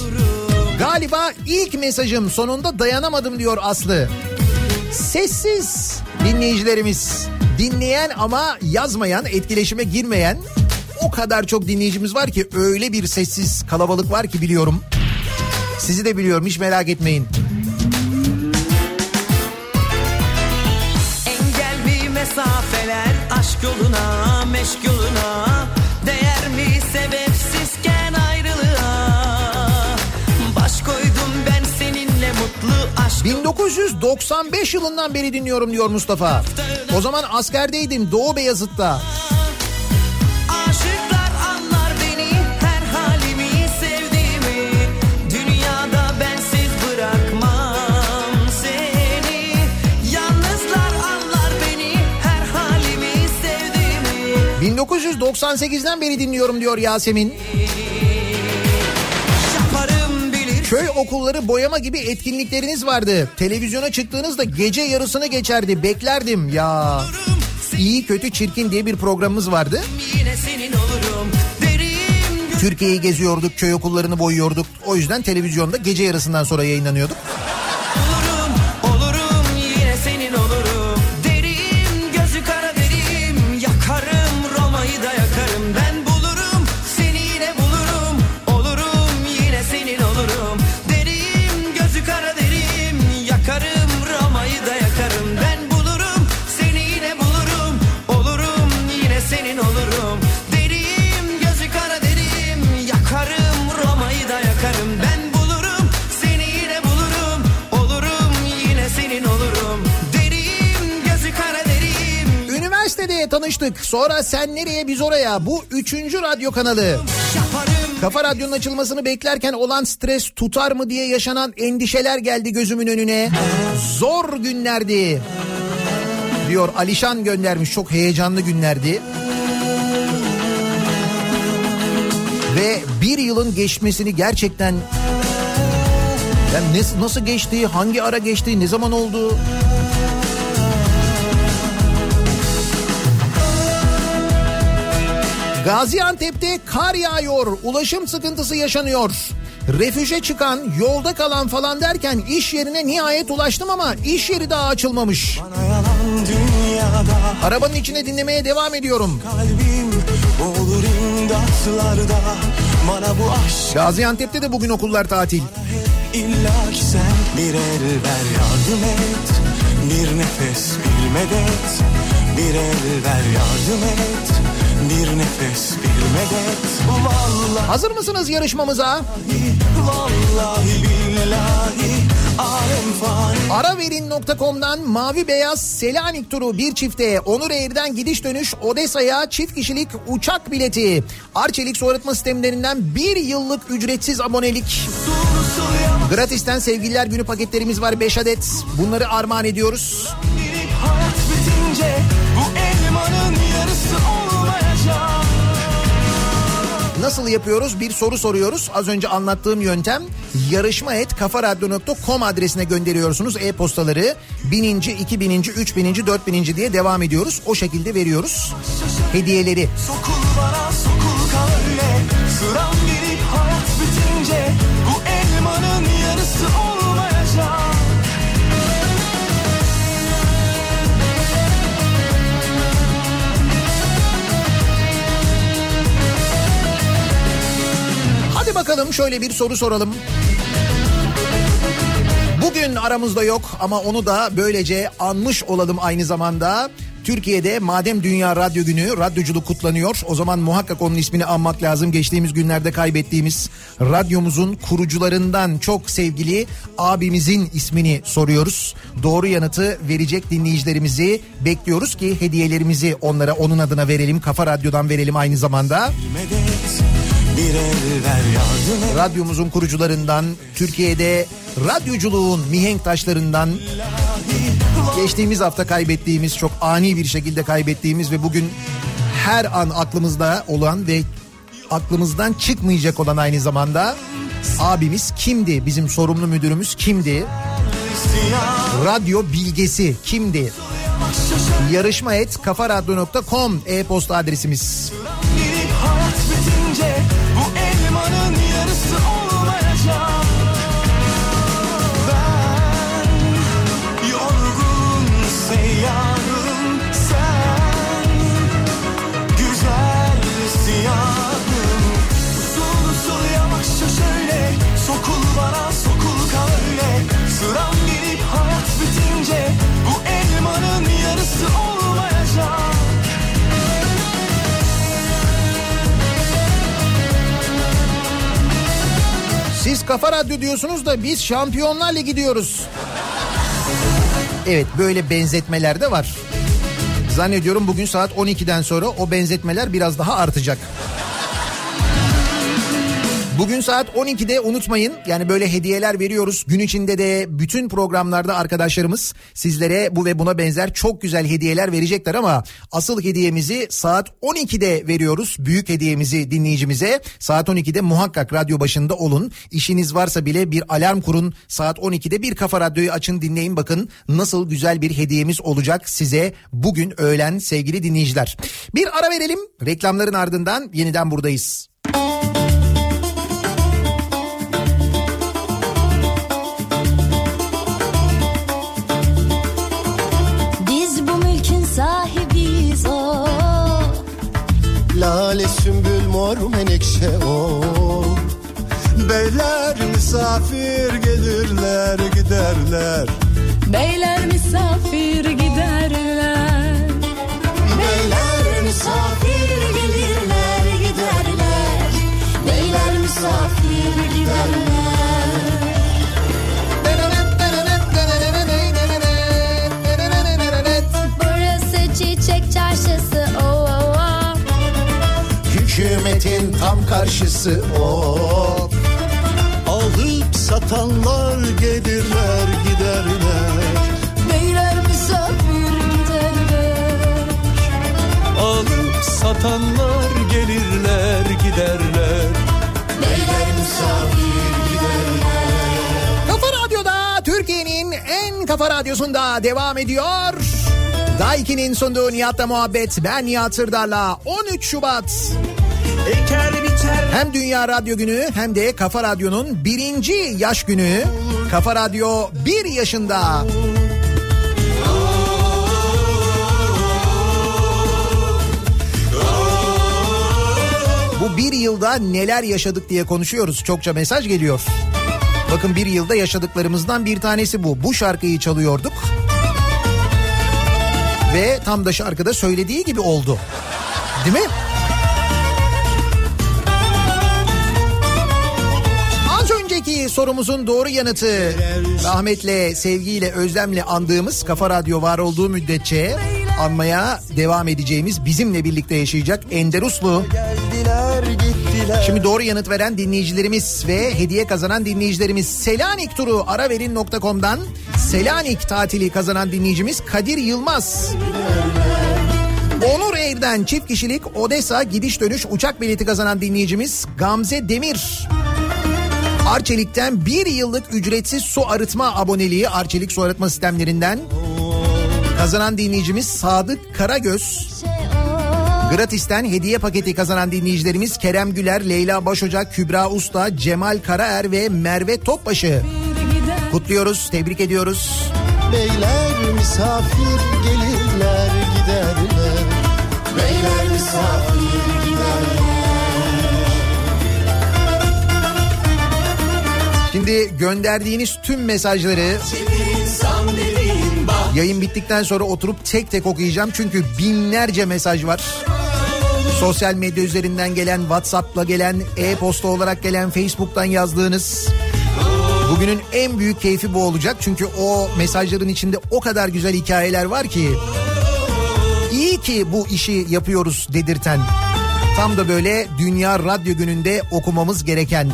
Galiba ilk mesajım sonunda dayanamadım diyor Aslı. Sessiz dinleyicilerimiz. Dinleyen ama yazmayan, etkileşime girmeyen o kadar çok dinleyicimiz var ki öyle bir sessiz kalabalık var ki biliyorum. Sizi de biliyorum hiç merak etmeyin. 1995 yılından beri dinliyorum diyor Mustafa. O zaman askerdeydim Doğu Beyazıt'ta. Aşıklar anlar beni her halimi sevdiğimi Dünyada bensiz bırakmam seni Yalnızlar anlar beni her halimi sevdiğimi 1998'den beri dinliyorum diyor Yasemin. Köy okulları boyama gibi etkinlikleriniz vardı. Televizyona çıktığınızda gece yarısını geçerdi. Beklerdim ya. İyi kötü çirkin diye bir programımız vardı. Türkiye'yi geziyorduk, köy okullarını boyuyorduk. O yüzden televizyonda gece yarısından sonra yayınlanıyorduk. Sonra sen nereye biz oraya. Bu üçüncü radyo kanalı. Kafa Radyo'nun açılmasını beklerken olan stres tutar mı diye yaşanan endişeler geldi gözümün önüne. Zor günlerdi. Diyor Alişan göndermiş çok heyecanlı günlerdi. Ve bir yılın geçmesini gerçekten yani nasıl geçti, hangi ara geçti, ne zaman oldu? Gaziantep'te kar yağıyor, ulaşım sıkıntısı yaşanıyor. Refüje çıkan, yolda kalan falan derken iş yerine nihayet ulaştım ama iş yeri daha açılmamış. Arabanın içine dinlemeye devam ediyorum. Olur imdatlarda bana bu aşk Gaziantep'te de bugün okullar tatil. illa ki sen bir el ver yardım et Bir nefes bir medet bir el ver yardım et Bir nefes bir medet Vallahi Hazır mısınız yarışmamıza? vallahi billahi Araverin.com'dan mavi beyaz Selanik turu bir çifte Onur Air'den gidiş dönüş Odessa'ya çift kişilik uçak bileti. Arçelik su arıtma sistemlerinden bir yıllık ücretsiz abonelik. Gratis'ten sevgililer günü paketlerimiz var 5 adet. Bunları armağan ediyoruz. Girip Nasıl yapıyoruz? Bir soru soruyoruz. Az önce anlattığım yöntem yarışma et kafaradyo.com adresine gönderiyorsunuz e-postaları. Bininci, iki bininci, üç bininci, dört bininci diye devam ediyoruz. O şekilde veriyoruz hediyeleri. Sokul bana sokul kal öyle Sıram bakalım şöyle bir soru soralım. Bugün aramızda yok ama onu da böylece anmış olalım aynı zamanda. Türkiye'de madem Dünya Radyo Günü, radyoculuk kutlanıyor. O zaman muhakkak onun ismini anmak lazım. Geçtiğimiz günlerde kaybettiğimiz radyomuzun kurucularından çok sevgili abimizin ismini soruyoruz. Doğru yanıtı verecek dinleyicilerimizi bekliyoruz ki hediyelerimizi onlara onun adına verelim. Kafa Radyo'dan verelim aynı zamanda. Medet bir el ver yardım et Radyomuzun kurucularından, Türkiye'de radyoculuğun mihenk taşlarından geçtiğimiz hafta kaybettiğimiz, çok ani bir şekilde kaybettiğimiz ve bugün her an aklımızda olan ve aklımızdan çıkmayacak olan aynı zamanda abimiz kimdi? Bizim sorumlu müdürümüz kimdi? Radyo bilgesi kimdi? Yarışma et kafaradyo.com e-posta adresimiz. Girip Siz Kafa Radyo diyorsunuz da biz Şampiyonlar Ligi diyoruz. Evet böyle benzetmeler de var. Zannediyorum bugün saat 12'den sonra o benzetmeler biraz daha artacak. Bugün saat 12'de unutmayın yani böyle hediyeler veriyoruz. Gün içinde de bütün programlarda arkadaşlarımız sizlere bu ve buna benzer çok güzel hediyeler verecekler ama asıl hediyemizi saat 12'de veriyoruz. Büyük hediyemizi dinleyicimize saat 12'de muhakkak radyo başında olun. İşiniz varsa bile bir alarm kurun. Saat 12'de bir kafa radyoyu açın dinleyin bakın nasıl güzel bir hediyemiz olacak size bugün öğlen sevgili dinleyiciler. Bir ara verelim reklamların ardından yeniden buradayız. Biz Lale sümbül mor menekşe o Beyler misafir gelirler giderler Beyler misafir giderler. Beyler misafir gelirler giderler. Beyler misafir giderler. Hizmetin tam karşısı o. Alıp satanlar gelirler giderler. Beyler misafir giderler Alıp satanlar gelirler giderler. Beyler misafir giderler. Kafa Radyo'da Türkiye'nin en kafa radyosunda devam ediyor. Daiki'nin sunduğu Nihat'la muhabbet. Ben Nihat Sırdar'la 13 Şubat. Hem Dünya Radyo Günü hem de Kafa Radyo'nun birinci yaş günü. Kafa Radyo bir yaşında. Bu bir yılda neler yaşadık diye konuşuyoruz. Çokça mesaj geliyor. Bakın bir yılda yaşadıklarımızdan bir tanesi bu. Bu şarkıyı çalıyorduk. Ve tam da şarkıda söylediği gibi oldu. Değil mi? Sorumuzun doğru yanıtı rahmetle, sevgiyle, özlemle andığımız Kafa Radyo var olduğu müddetçe anmaya devam edeceğimiz bizimle birlikte yaşayacak Ender Uslu. Şimdi doğru yanıt veren dinleyicilerimiz ve hediye kazanan dinleyicilerimiz Selanik turu araverin.com'dan Selanik tatili kazanan dinleyicimiz Kadir Yılmaz. Onur Air'den çift kişilik Odessa gidiş dönüş uçak bileti kazanan dinleyicimiz Gamze Demir. Arçelik'ten bir yıllık ücretsiz su arıtma aboneliği Arçelik su arıtma sistemlerinden kazanan dinleyicimiz Sadık Karagöz. Gratis'ten hediye paketi kazanan dinleyicilerimiz Kerem Güler, Leyla Başocak, Kübra Usta, Cemal Karaer ve Merve Topbaşı. Kutluyoruz, tebrik ediyoruz. Beyler misafir gelirler giderler Beyler misafir Şimdi gönderdiğiniz tüm mesajları yayın bittikten sonra oturup tek tek okuyacağım. Çünkü binlerce mesaj var. Sosyal medya üzerinden gelen, WhatsApp'la gelen, e-posta olarak gelen, Facebook'tan yazdığınız. Bugünün en büyük keyfi bu olacak. Çünkü o mesajların içinde o kadar güzel hikayeler var ki. İyi ki bu işi yapıyoruz dedirten. Tam da böyle Dünya Radyo Günü'nde okumamız gereken.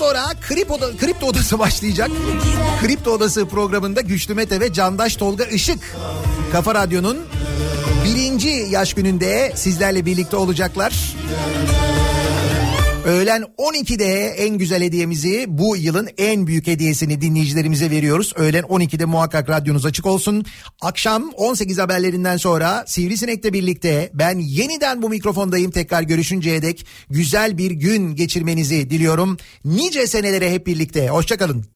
Sonra Kripto, Oda- Kripto Odası başlayacak. Kripto Odası programında Güçlü Mete ve Candaş Tolga Işık. Kafa Radyo'nun birinci yaş gününde sizlerle birlikte olacaklar. Öğlen 12'de en güzel hediyemizi bu yılın en büyük hediyesini dinleyicilerimize veriyoruz. Öğlen 12'de muhakkak radyonuz açık olsun. Akşam 18 haberlerinden sonra Sivrisinek'le birlikte ben yeniden bu mikrofondayım. Tekrar görüşünceye dek güzel bir gün geçirmenizi diliyorum. Nice senelere hep birlikte. Hoşçakalın.